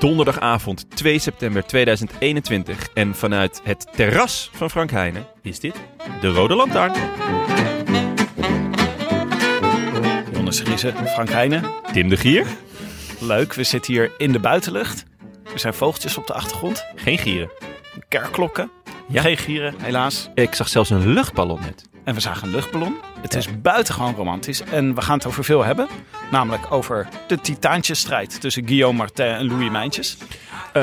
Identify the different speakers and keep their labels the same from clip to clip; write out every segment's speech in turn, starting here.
Speaker 1: Donderdagavond 2 september 2021 en vanuit het terras van Frank Heijnen is dit de Rode Lantaarn.
Speaker 2: Jonas Griezen, Frank Heijnen.
Speaker 1: Tim de Gier,
Speaker 2: Leuk, we zitten hier in de buitenlucht. Er zijn vogeltjes op de achtergrond.
Speaker 1: geen gieren.
Speaker 2: Kerkklokken.
Speaker 1: Ja.
Speaker 2: Geen gieren, helaas.
Speaker 1: Ik zag zelfs een luchtballon net.
Speaker 2: En we zagen een luchtballon. Het is buitengewoon romantisch. En we gaan het over veel hebben. Namelijk over de titaantjesstrijd tussen Guillaume Martin en Louis Mijntjes.
Speaker 1: Eh,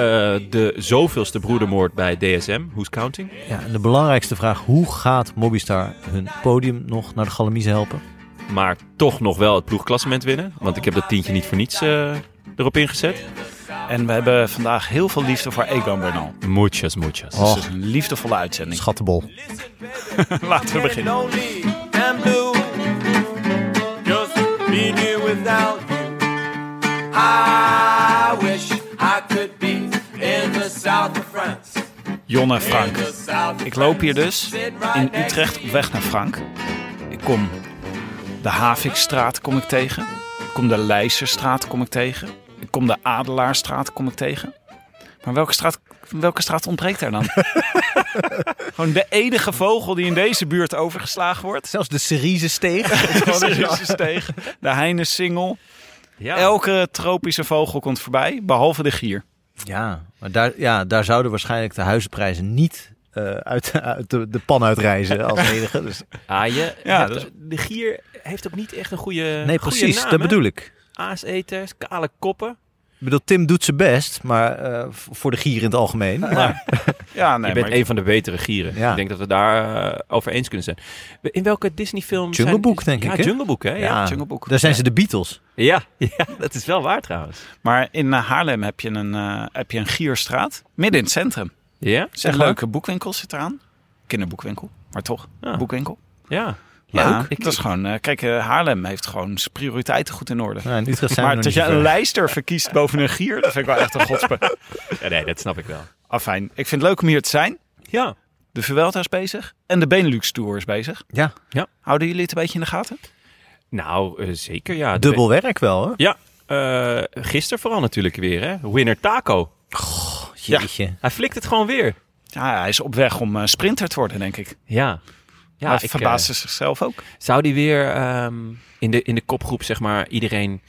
Speaker 1: de zoveelste broedermoord bij DSM, who's counting?
Speaker 3: Ja, en de belangrijkste vraag, hoe gaat Mobistar hun podium nog naar de Galamies helpen?
Speaker 1: Maar toch nog wel het ploegklassement winnen, want ik heb dat tientje niet voor niets eh, erop ingezet.
Speaker 2: En we hebben vandaag heel veel liefde voor Egan Bernal.
Speaker 1: Muchas, muchas.
Speaker 3: Oh.
Speaker 2: Dus het is een liefdevolle uitzending.
Speaker 3: Schattenbol.
Speaker 2: Laten we beginnen.
Speaker 4: I wish I could be in the south of France.
Speaker 2: Jon en Frank. Ik loop hier dus in Utrecht op weg naar Frank. Ik kom de Havikstraat kom ik tegen. Ik kom de Leijserstraat kom ik tegen. Ik kom de Adelaarstraat kom ik tegen. Maar welke straat, welke straat ontbreekt er dan? Gewoon de enige vogel die in deze buurt overgeslagen wordt.
Speaker 3: Zelfs de Cerise steeg.
Speaker 2: De Russensteeg, de Heinesingel.
Speaker 1: Ja.
Speaker 2: Elke tropische vogel komt voorbij, behalve de gier.
Speaker 3: ja, maar daar, ja, daar zouden waarschijnlijk de huizenprijzen niet eh, uit, uit de, de pan uitreizen als enige. Dus,
Speaker 1: Ah, je
Speaker 2: Ja, dus-
Speaker 1: De gier heeft ook niet echt een goede
Speaker 3: nee,
Speaker 1: goede
Speaker 3: precies,
Speaker 1: naam,
Speaker 3: dat
Speaker 1: hè?
Speaker 3: bedoel ik.
Speaker 1: Aaseters, kale koppen.
Speaker 3: Ik bedoel, Tim doet zijn best, maar eh, voor de gier in het algemeen. Maar,
Speaker 2: Ja, nee,
Speaker 1: je bent
Speaker 2: maar
Speaker 1: een van de betere gieren.
Speaker 3: Ja.
Speaker 1: Ik denk dat we daar eh, over eens kunnen zijn. In welke Disney-film?
Speaker 3: Jungle
Speaker 1: zijn-
Speaker 3: Book, denk
Speaker 1: ja,
Speaker 3: ik, hè?
Speaker 1: Jungle Book, hè? Ja, ja.
Speaker 2: Jungle Book.
Speaker 3: daar zijn ze de Beatles.
Speaker 1: Ja, dat is wel waar trouwens.
Speaker 2: Maar in eh, Haarlem heb je een, eh, heb je een gierstraat, midden in het centrum.
Speaker 1: Ja?
Speaker 2: Zeg een leuke boekwinkel zit eraan. Kinderboekwinkel, maar toch,
Speaker 1: Ah.
Speaker 2: boekwinkel.
Speaker 1: Ja.
Speaker 2: Ja,
Speaker 1: Leuk.
Speaker 2: Dat is gewoon, eh, kijk, eh, Haarlem heeft gewoon zijn prioriteiten goed in orde.
Speaker 3: In Utrecht zijn
Speaker 2: maar dat
Speaker 3: niet
Speaker 2: je een lijster verkiest boven een gier, dat vind ik wel echt een godspe.
Speaker 1: ja, nee, dat snap ik wel.
Speaker 2: Afijn, ik vind het leuk om hier te zijn.
Speaker 1: Ja.
Speaker 2: De is bezig en de Benelux Tour is bezig.
Speaker 3: Ja,
Speaker 2: Houden jullie het een beetje in de gaten?
Speaker 1: Nou, eh, zeker ja. De-
Speaker 3: dubbel werk wel hoor.
Speaker 1: Ja. eh gisteren vooral natuurlijk weer, hè? Winner Taco.
Speaker 3: Jeetje.
Speaker 1: Hij flikt het gewoon weer.
Speaker 2: Ja, hij is op weg om sprinter te worden, denk ik.
Speaker 1: Ja. Ja,
Speaker 2: hij
Speaker 1: ik,
Speaker 2: verbaasde
Speaker 1: eh,
Speaker 2: zichzelf ook.
Speaker 1: Zou die weer ehm, in, de, in de kopgroep, zeg maar, iedereen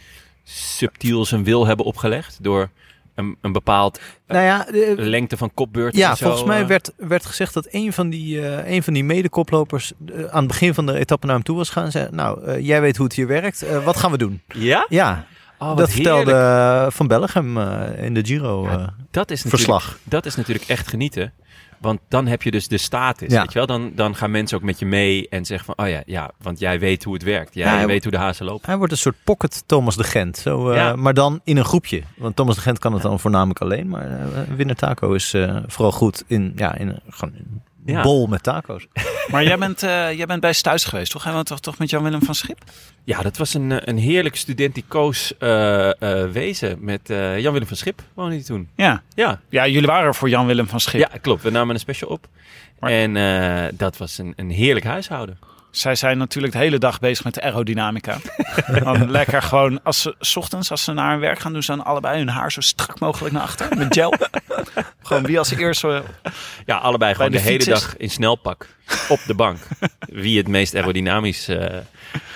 Speaker 1: subtiel zijn wil hebben opgelegd? Door een, een bepaald
Speaker 3: Nou ja, de-
Speaker 1: lengte van kopbeurt
Speaker 3: Ja,
Speaker 1: en zo,
Speaker 3: volgens mij
Speaker 1: eh?
Speaker 3: werd, werd gezegd dat een van die, eh een van die medekoplopers eh, aan het begin van de etappe naar hem toe was gaan. Zei, nou, eh, jij weet hoe het hier werkt. Eh, wat gaan we doen?
Speaker 1: Ja?
Speaker 3: Ja,
Speaker 1: Oh,
Speaker 3: dat vertelde
Speaker 1: heerlijk.
Speaker 3: eh, Van Bellegem eh, in de Giro eh,
Speaker 1: dat is natuurlijk,
Speaker 3: verslag.
Speaker 1: Dat is natuurlijk echt genieten. Want dan heb je dus de status,
Speaker 3: Ja.
Speaker 1: weet je wel? Dan, dan gaan mensen ook met je mee en zeggen van... Oh ja, ja want jij weet hoe het werkt. Jij
Speaker 3: Ja,
Speaker 1: weet hoe de hazen lopen.
Speaker 3: Hij wordt een soort pocket Thomas de Gent. Zo, eh,
Speaker 1: Ja.
Speaker 3: Maar dan in een groepje. Want Thomas de Gent kan het dan voornamelijk alleen. Maar eh Winner Taco is eh, vooral goed in, ja, in gewoon
Speaker 1: Ja.
Speaker 3: bol met taco's.
Speaker 2: Maar jij bent, eh, jij bent bij Stuis geweest, toch? Hij toch, toch met Jan-Willem van Schip?
Speaker 1: Ja, dat was een, eh, een heerlijk studenticoos eh, eh, wezen. Met eh, Jan-Willem van Schip woonde hij toen.
Speaker 2: Ja.
Speaker 1: Ja,
Speaker 2: Ja, jullie waren er voor Jan-Willem van Schip.
Speaker 1: ja, klopt. We namen een special op.
Speaker 2: Maar-
Speaker 1: En eh, dat was een, een heerlijk huishouden.
Speaker 2: Zij zijn natuurlijk de hele dag bezig met de aerodynamica. dan lekker gewoon, als ze, 's ochtends als ze naar hun werk gaan, doen ze dan allebei hun haar zo strak mogelijk naar achter. Met gel. gewoon wie als eerste.
Speaker 1: Ja, allebei gewoon
Speaker 2: de
Speaker 1: de, hele dag in snelpak op de bank. Wie het meest aerodynamisch eh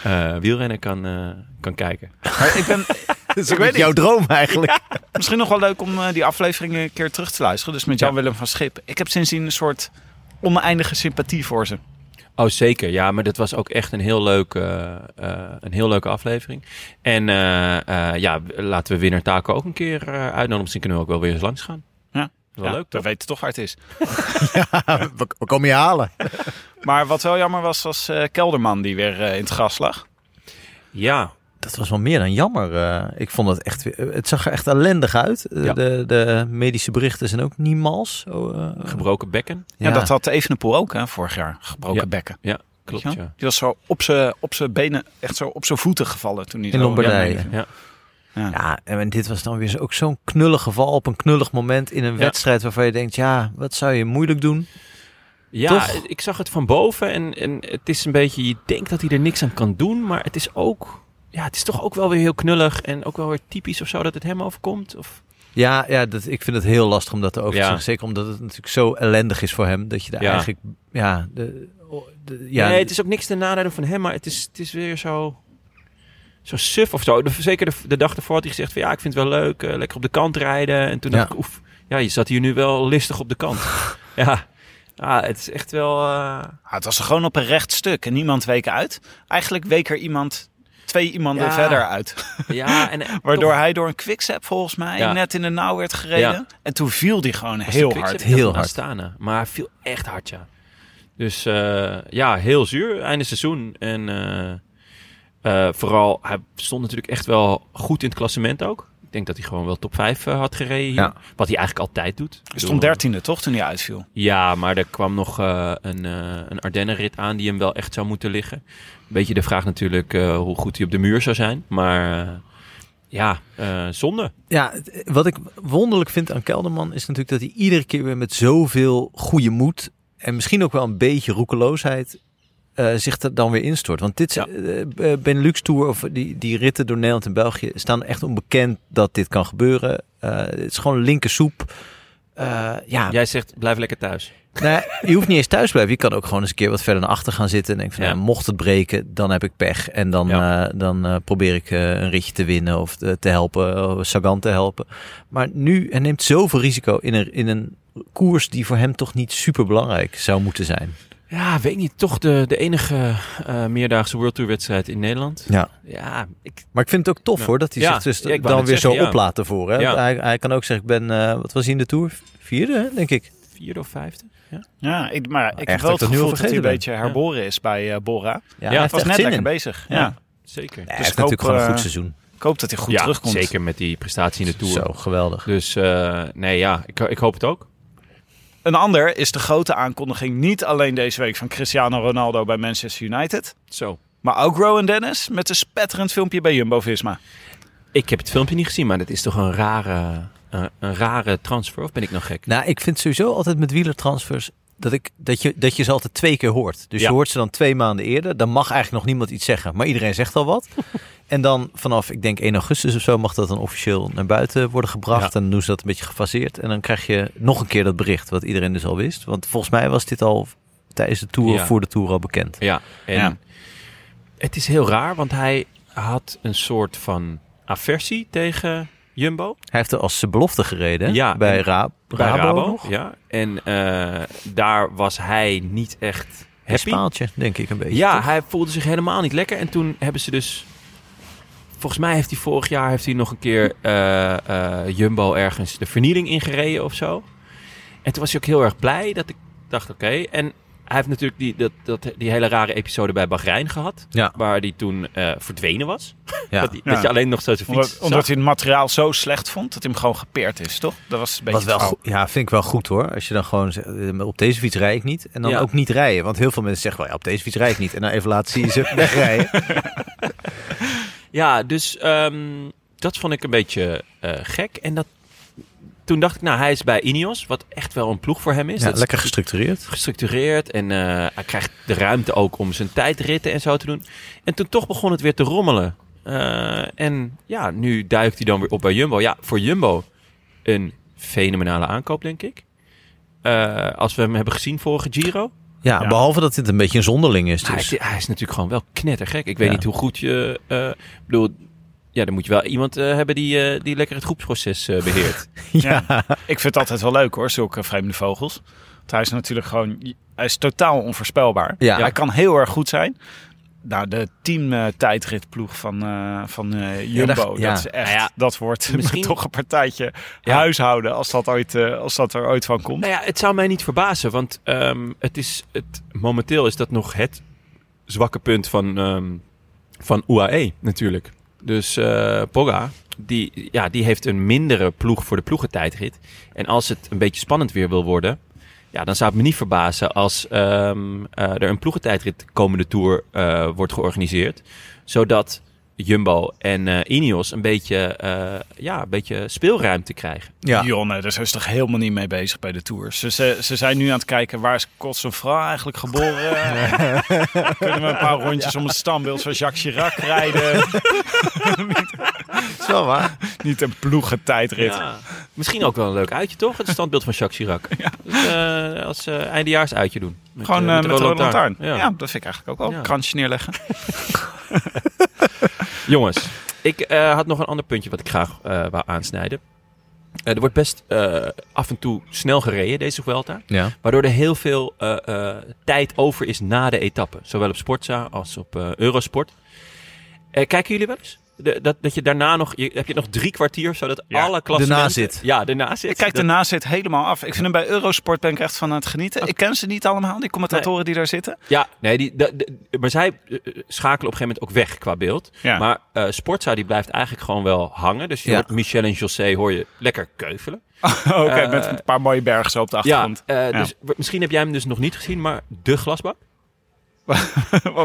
Speaker 1: eh, wielrennen kan, eh, kan kijken.
Speaker 2: Maar ik ben
Speaker 3: Dat is ook jouw droom eigenlijk.
Speaker 2: misschien nog wel leuk om eh, die aflevering een keer terug te luisteren. Dus met Jan-Willem van Schip. Ik heb sindsdien een soort oneindige sympathie voor ze.
Speaker 1: Oh, zeker. Ja, maar dat was ook echt een heel, leuk, eh, eh, een heel leuke aflevering. En eh, eh, ja, laten we winnaar Taco ook een keer eh, uitnodigen. Misschien kunnen we ook wel weer eens langs gaan.
Speaker 2: Ja.
Speaker 1: Wel
Speaker 2: Ja,
Speaker 1: leuk,
Speaker 2: We
Speaker 1: toch?
Speaker 2: weten toch waar het is.
Speaker 3: we, we komen je halen.
Speaker 2: Maar wat wel jammer was, was eh, Kelderman die weer in het gras lag.
Speaker 1: Ja,
Speaker 3: Dat was wel meer dan jammer. eh. ik vond het echt weer, het zag er echt ellendig uit. Eh,
Speaker 1: Ja.
Speaker 3: De, de medische berichten zijn ook niet mals. Oh, eh,
Speaker 1: gebroken bekken.
Speaker 2: Ja, dat had Evenepoel ook, hè, vorig jaar. Gebroken
Speaker 1: Ja.
Speaker 2: bekken.
Speaker 1: Ja, klopt.
Speaker 2: Die was zo op zijn op zijn benen, echt zo op zijn voeten gevallen toen hij
Speaker 3: In Lombardije.
Speaker 2: Ja,
Speaker 1: Ja.
Speaker 2: Ja.
Speaker 3: Ja, en dit was dan weer zo- ook zo'n knullig geval op een knullig moment in een
Speaker 1: Ja.
Speaker 3: wedstrijd waarvan je denkt, ja, wat zou je moeilijk doen?
Speaker 1: Ja,
Speaker 3: Toch?
Speaker 1: ik zag het van boven en, en het is een beetje, je denkt dat hij er niks aan kan doen, maar het is ook, ja, het is toch ook wel weer heel knullig en ook wel weer typisch of zo dat het hem overkomt. Of,
Speaker 3: Ja, ja dat, ik vind het heel lastig om dat erover te
Speaker 1: Ja.
Speaker 3: zeggen. Zeker omdat het natuurlijk zo ellendig is voor hem. Dat je daar
Speaker 1: Ja.
Speaker 3: eigenlijk, ja, de, de- ja,
Speaker 1: nee, het is ook niks te nadelen van hem, maar het is, het is weer zo, zo suf of zo. De, zeker de, de dag ervoor had hij gezegd van ja, ik vind het wel leuk, eh, lekker op de kant rijden. En toen
Speaker 3: Ja.
Speaker 1: dacht ik, oef, ja, je zat hier nu wel listig op de kant. ja. ja, het is echt wel, eh,
Speaker 2: Ah, het was er gewoon op een recht stuk en niemand week uit. Eigenlijk week er iemand, twee iemanden
Speaker 1: Ja.
Speaker 2: verder uit.
Speaker 1: ja. En,
Speaker 2: Waardoor
Speaker 1: toch-
Speaker 2: hij door een quickstep volgens mij
Speaker 1: Ja.
Speaker 2: net in de nauw werd gereden.
Speaker 1: Ja.
Speaker 2: En toen viel die gewoon heel hard.
Speaker 3: Heel hard.
Speaker 1: Astana. Maar hij viel echt hard, ja. Dus eh, ja, heel zuur. Einde seizoen. En eh, eh, vooral, hij stond natuurlijk echt wel goed in het klassement ook. Ik denk dat hij gewoon wel top 5 had gereden.
Speaker 3: Ja.
Speaker 1: Wat hij eigenlijk altijd doet.
Speaker 2: Hij stond dertiende toch toen hij uitviel.
Speaker 1: Ja, maar er kwam nog eh, een, eh een Ardennenrit aan die hem wel echt zou moeten liggen. Beetje de vraag natuurlijk eh, hoe goed hij op de muur zou zijn. Maar eh, ja, eh, zonde.
Speaker 3: Ja, wat ik wonderlijk vind aan Kelderman is natuurlijk dat hij iedere keer weer met zoveel goede moed en misschien ook wel een beetje roekeloosheid eh, zich er dan weer instort. Want dit
Speaker 1: Ja.
Speaker 3: ja. Benelux Tour of die, die ritten door Nederland en België staan echt onbekend dat dit kan gebeuren. Het is gewoon linker soep. Eh, ja,
Speaker 1: Jij zegt, blijf lekker thuis.
Speaker 3: Nou, je hoeft niet eens thuis te blijven. Je kan ook gewoon eens een keer wat verder naar achter gaan zitten. En denk van,
Speaker 1: Ja.
Speaker 3: nou, mocht het breken, dan heb ik pech. En dan,
Speaker 1: Ja.
Speaker 3: dan probeer ik een ritje te winnen of te, te helpen, of Sagan te helpen. Maar nu, hij neemt zoveel risico in een, in een koers die voor hem toch niet super belangrijk zou moeten zijn.
Speaker 1: Ja, weet ik niet. Toch de, de enige eh, meerdaagse World Tour wedstrijd in Nederland.
Speaker 3: Ja.
Speaker 1: Ja, ik,
Speaker 3: Maar ik vind het ook tof
Speaker 1: Ja.
Speaker 3: hoor, dat hij
Speaker 1: Ja,
Speaker 3: zich dus
Speaker 1: ja,
Speaker 3: dan weer
Speaker 1: zeggen,
Speaker 3: zo
Speaker 1: ja.
Speaker 3: oplaten voor. Hè?
Speaker 1: Ja.
Speaker 3: Hij, hij kan ook zeggen, ik ben, eh, wat was hij in de Tour? Vierde, hè, denk ik.
Speaker 1: vierde of vijfde. Ja.
Speaker 2: Ja, ik, maar ik heb
Speaker 3: echt
Speaker 2: wel
Speaker 3: dat
Speaker 2: het gevoel dat hij een beetje herboren is bij eh Bora.
Speaker 3: Ja,
Speaker 1: Ja,
Speaker 3: hij
Speaker 1: het
Speaker 2: was net lekker
Speaker 3: in.
Speaker 2: bezig.
Speaker 1: Ja.
Speaker 2: Ja.
Speaker 1: Zeker.
Speaker 3: Hij
Speaker 2: Dus hoop,
Speaker 3: natuurlijk gewoon een goed seizoen.
Speaker 2: Ik hoop dat hij goed
Speaker 1: ja,
Speaker 2: terugkomt.
Speaker 1: zeker met die prestatie in de Tour.
Speaker 3: Zo, geweldig.
Speaker 1: Dus eh, nee, ja, ik, ik hoop het ook.
Speaker 2: Een ander is de grote aankondiging niet alleen deze week van Cristiano Ronaldo bij Manchester United.
Speaker 1: Zo.
Speaker 2: Maar ook Rowan Dennis met een spetterend filmpje bij Jumbo-Visma.
Speaker 1: Ik heb het filmpje niet gezien, maar dat is toch een rare, een, een rare transfer? Of ben ik nog gek?
Speaker 3: Nou, ik vind sowieso altijd met wielertransfers dat, ik, dat, je, dat je ze altijd twee keer hoort. Dus
Speaker 1: Ja.
Speaker 3: je hoort ze dan twee maanden eerder. Dan mag eigenlijk nog niemand iets zeggen. Maar iedereen zegt al wat. en dan vanaf, ik denk 1 augustus of zo, mag dat dan officieel naar buiten worden gebracht.
Speaker 1: Ja.
Speaker 3: En dan doen ze dat een beetje gefaseerd. En dan krijg je nog een keer dat bericht, wat iedereen dus al wist. Want volgens mij was dit al tijdens de Tour,
Speaker 1: Ja.
Speaker 3: voor de Tour al bekend.
Speaker 1: Ja, en
Speaker 2: Ja.
Speaker 1: het is heel raar, want hij had een soort van aversie tegen Jumbo.
Speaker 3: Hij heeft er als belofte gereden?
Speaker 1: Ja,
Speaker 3: bij Ra
Speaker 1: Bij
Speaker 3: Rabo,
Speaker 1: Rabo.
Speaker 3: nog.
Speaker 1: Ja, en eh, daar was hij niet echt
Speaker 3: Een
Speaker 1: happy.
Speaker 3: spaaltje, denk ik een beetje.
Speaker 1: Ja,
Speaker 3: toch?
Speaker 1: hij voelde zich helemaal niet lekker. En toen hebben ze dus... Volgens mij heeft hij vorig jaar heeft hij nog een keer eh, eh, Jumbo ergens de vernieling ingereden of zo. En toen was hij ook heel erg blij dat ik dacht, oké. En hij heeft natuurlijk die, dat, dat, die hele rare episode bij Bahrein gehad.
Speaker 3: Ja.
Speaker 1: Waar hij toen eh, verdwenen was.
Speaker 3: Ja.
Speaker 1: Dat, die-
Speaker 2: Ja.
Speaker 1: dat je alleen nog zo zijn fiets
Speaker 2: Omdat,
Speaker 1: zag.
Speaker 2: omdat hij het materiaal zo slecht vond dat hij hem gewoon gepeerd is, toch? Dat was een beetje
Speaker 3: wel goed, ja, vind ik wel goed hoor. Als je dan gewoon zegt, eh, op deze fiets rijd ik niet. En dan
Speaker 1: Ja.
Speaker 3: ook niet rijden. Want heel veel mensen zeggen wel, ja, op deze fiets rijd ik niet. En dan even laten zie je ze wegrijden.
Speaker 1: Ja, dus ehm, dat vond ik een beetje eh, gek. En dat, toen dacht ik, nou, hij is bij Ineos, wat echt wel een ploeg voor hem is.
Speaker 3: Ja,
Speaker 1: Dat is
Speaker 3: lekker gestructureerd.
Speaker 1: gestructureerd en eh, hij krijgt de ruimte ook om zijn tijdritten en zo te doen. En toen toch begon het weer te rommelen. Eh, en ja, nu duikt hij dan weer op bij Jumbo. Ja, voor Jumbo een fenomenale aankoop, denk ik. Eh, als we hem hebben gezien vorige Giro.
Speaker 3: Ja,
Speaker 2: Ja.
Speaker 3: behalve dat dit een beetje een zonderling is.
Speaker 1: Hij,
Speaker 3: Dus.
Speaker 1: is, hij is natuurlijk gewoon wel knettergek. Ik weet
Speaker 3: Ja.
Speaker 1: niet hoe goed je... eh, ik bedoel, ja, dan moet je wel iemand eh, hebben die, eh, die lekker het groepsproces eh, beheert.
Speaker 3: Ja.
Speaker 2: Ik vind het altijd wel leuk hoor, zulke vreemde vogels. Want hij is natuurlijk gewoon, hij is totaal onvoorspelbaar.
Speaker 3: Ja.
Speaker 2: Hij kan heel erg goed zijn. Nou, de team eh, tijdritploeg van, eh, van eh, Jumbo,
Speaker 3: dat- ja.
Speaker 2: dat is echt,
Speaker 1: Nou ja,
Speaker 2: dat wordt
Speaker 1: misschien-
Speaker 2: toch een partijtje
Speaker 1: Ja.
Speaker 2: huishouden als dat, ooit, eh, als dat er ooit van komt.
Speaker 1: Nou ja, het zou mij niet verbazen, want ehm, het is het, momenteel is dat nog het zwakke punt van, ehm, van UAE natuurlijk. Dus eh Pogga, die, ja, die heeft een mindere ploeg voor de ploegentijdrit. En als het een beetje spannend weer wil worden, ja, dan zou het me niet verbazen als ehm, eh, er een ploegentijdrit komende Tour eh, wordt georganiseerd. Zodat Jumbo en eh Ineos een beetje, eh, ja, een beetje speelruimte krijgen.
Speaker 3: Ja.
Speaker 2: Jonne, daar zijn ze toch helemaal niet mee bezig bij de Tour. Ze, ze, ze zijn nu aan het kijken, waar is Cosnefra eigenlijk geboren? Kunnen we een paar rondjes om het standbeeld van Jacques Chirac rijden?
Speaker 3: is wel waar.
Speaker 2: niet een ploegentijdrit.
Speaker 1: Ja. Misschien ook wel een leuk uitje, toch? Het standbeeld van Jacques Chirac. Dus, eh, als eh eindejaars uitje doen. Met,
Speaker 2: Gewoon met de Rode Lantaarn.
Speaker 1: Ja.
Speaker 2: Ja. dat vind ik eigenlijk ook wel.
Speaker 1: Ja.
Speaker 2: Een kransje neerleggen.
Speaker 1: Jongens, ik eh, had nog een ander puntje wat ik graag eh wou aansnijden. Eh, er wordt best af en toe snel gereden, deze Vuelta.
Speaker 3: Ja.
Speaker 1: Waardoor er heel veel tijd over is na de etappe. Zowel op Sportza als op Eurosport. Kijken jullie wel eens? De, dat, dat je daarna nog... Je, heb je nog drie kwartier, zodat
Speaker 2: Ja,
Speaker 1: alle klassementen...
Speaker 3: nazit.
Speaker 1: Ja, de nazit.
Speaker 2: Ik kijk de
Speaker 1: Dat-
Speaker 2: nazit helemaal af. Ik vind hem bij Eurosport ben ik echt van aan het genieten. Ik ken ze niet allemaal, die commentatoren die daar zitten.
Speaker 1: Ja, nee, die, de, de- maar zij eh, schakelen op een gegeven moment ook weg qua beeld.
Speaker 2: Ja.
Speaker 1: Maar eh Sportza die blijft eigenlijk gewoon wel hangen. Dus je
Speaker 3: Ja.
Speaker 1: hoort Michel en José hoor je lekker keuvelen.
Speaker 2: Oké,
Speaker 1: Eh,
Speaker 2: met een paar mooie bergen zo op de
Speaker 1: Ja,
Speaker 2: achtergrond.
Speaker 1: eh,
Speaker 2: Ja.
Speaker 1: dus misschien heb jij hem dus nog niet gezien, maar de glasbak.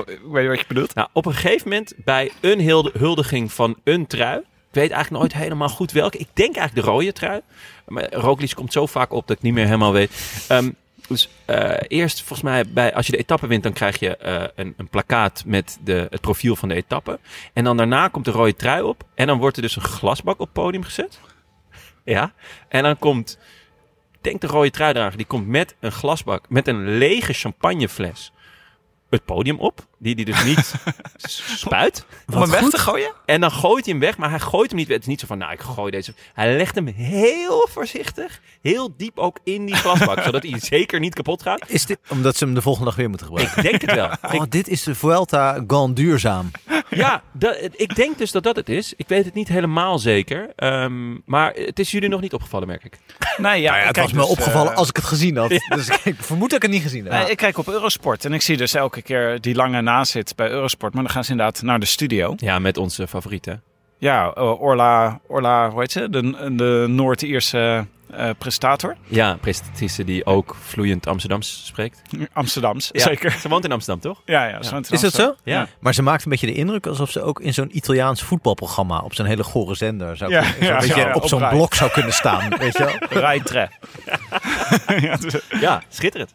Speaker 2: Ik weet je wat je bedoelt?
Speaker 1: Nou, op een gegeven moment bij een huldiging van een trui. Ik weet eigenlijk nooit helemaal goed welke. Ik denk eigenlijk de rode trui. Maar Roglic komt zo vaak op dat ik niet meer helemaal weet. Ehm, dus eh, eerst volgens mij, bij, als je de etappe wint, dan krijg je eh, een, een plakkaat met de, het profiel van de etappe. En dan daarna komt de rode trui op. En dan wordt er dus een glasbak op het podium gezet. Ja. En dan komt, ik denk de rode truidrager, die komt met een glasbak, met een lege champagnefles het podium op. Die die dus niet spuit.
Speaker 2: Om hem weg te gooien?
Speaker 1: En dan gooit hij hem weg, maar hij gooit hem niet weg. Het is niet zo van, nou, ik gooi deze. Hij legt hem heel voorzichtig, heel diep ook in die glasbak. zodat hij zeker niet kapot gaat.
Speaker 3: Is dit omdat ze hem de volgende dag weer moeten gebruiken?
Speaker 1: Ik denk het wel.
Speaker 3: Oh, dit is de Vuelta Gone duurzaam.
Speaker 1: Ja, dat, ik denk dus dat dat het is. Ik weet het niet helemaal zeker. Ehm, maar het is jullie nog niet opgevallen, merk ik.
Speaker 2: Nee, ja,
Speaker 3: Nou ja,
Speaker 2: ik
Speaker 3: het was me
Speaker 2: dus,
Speaker 3: opgevallen
Speaker 2: eh,
Speaker 3: als ik het gezien had. Dus ik vermoed dat ik het niet gezien heb.
Speaker 2: Nee, ik kijk op Eurosport en ik zie dus elke keer die lange nazit bij Eurosport. Maar dan gaan ze inderdaad naar de studio.
Speaker 1: Ja, met onze favorieten.
Speaker 2: Ja, eh, Orla, Orla, hoe heet ze? De, de Noord-Ierse eh presentator.
Speaker 1: Ja, presentatrice die ook vloeiend Amsterdams spreekt.
Speaker 2: Amsterdams,
Speaker 1: Ja,
Speaker 2: zeker.
Speaker 1: Ze woont in Amsterdam, toch?
Speaker 2: Ja, ja. zo
Speaker 3: Is dat zo?
Speaker 1: Ja.
Speaker 3: Maar ze maakt een beetje de indruk alsof ze ook in zo'n Italiaans voetbalprogramma op zo'n hele gore zender zou
Speaker 2: Ja,
Speaker 3: kunnen, zo'n
Speaker 2: ja,
Speaker 3: beetje
Speaker 2: ja,
Speaker 3: op zo'n blok zou kunnen staan. Weet je wel?
Speaker 2: Rijtre. dus-
Speaker 1: Ja, schitterend.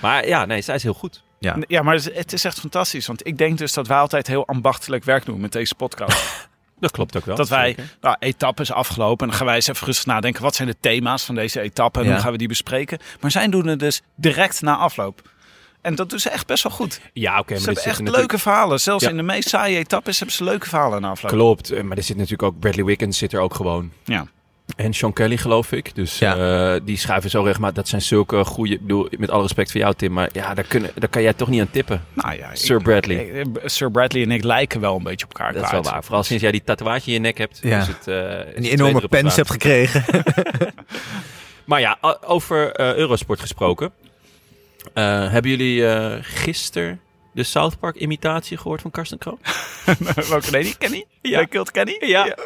Speaker 1: Maar ja, nee, zij is heel goed.
Speaker 3: Ja.
Speaker 2: ja, maar het is echt fantastisch. Want ik denk dus dat wij altijd heel ambachtelijk werk doen met deze podcast.
Speaker 1: Dat klopt ook wel.
Speaker 2: dat wij,
Speaker 1: zeker.
Speaker 2: nou, etappe is afgelopen. En dan gaan wij eens even rustig nadenken. Wat zijn de thema's van deze etappe? En
Speaker 3: Ja.
Speaker 2: hoe gaan we die bespreken? Maar zij doen het dus direct na afloop. En dat doen ze echt best wel goed.
Speaker 1: Ja, oké.
Speaker 2: ze
Speaker 1: maar
Speaker 2: hebben echt leuke verhalen. Zelfs
Speaker 1: Ja.
Speaker 2: in de meest saaie etappes hebben ze leuke verhalen na afloop.
Speaker 1: Klopt, eh, maar er zit natuurlijk ook Bradley Wiggins zit er ook gewoon.
Speaker 2: Ja.
Speaker 1: En Sean Kelly, geloof ik. Dus
Speaker 3: Ja.
Speaker 1: eh, die schuiven zo regelmatig. Dat zijn zulke goede. Ik bedoel, met alle respect voor jou, Tim. Maar ja, daar, kunnen, daar kan jij toch niet aan tippen.
Speaker 2: Nou ja,
Speaker 1: Sir
Speaker 2: ik-
Speaker 1: Bradley.
Speaker 2: ik- Sir Bradley en ik lijken wel een beetje op elkaar.
Speaker 1: Dat is wel waar. Vooral sinds jij die tatoeage in je nek hebt.
Speaker 3: Ja.
Speaker 1: Is het, eh, is
Speaker 3: En die enorme pens hebt gekregen.
Speaker 1: Maar ja, over eh, Eurosport gesproken. Eh, hebben jullie eh gisteren de South Park imitatie gehoord van Karsten Kroon?
Speaker 2: Welke nee, die Kenny?
Speaker 1: Ja.
Speaker 2: Jij kilt Kenny?
Speaker 1: Ja.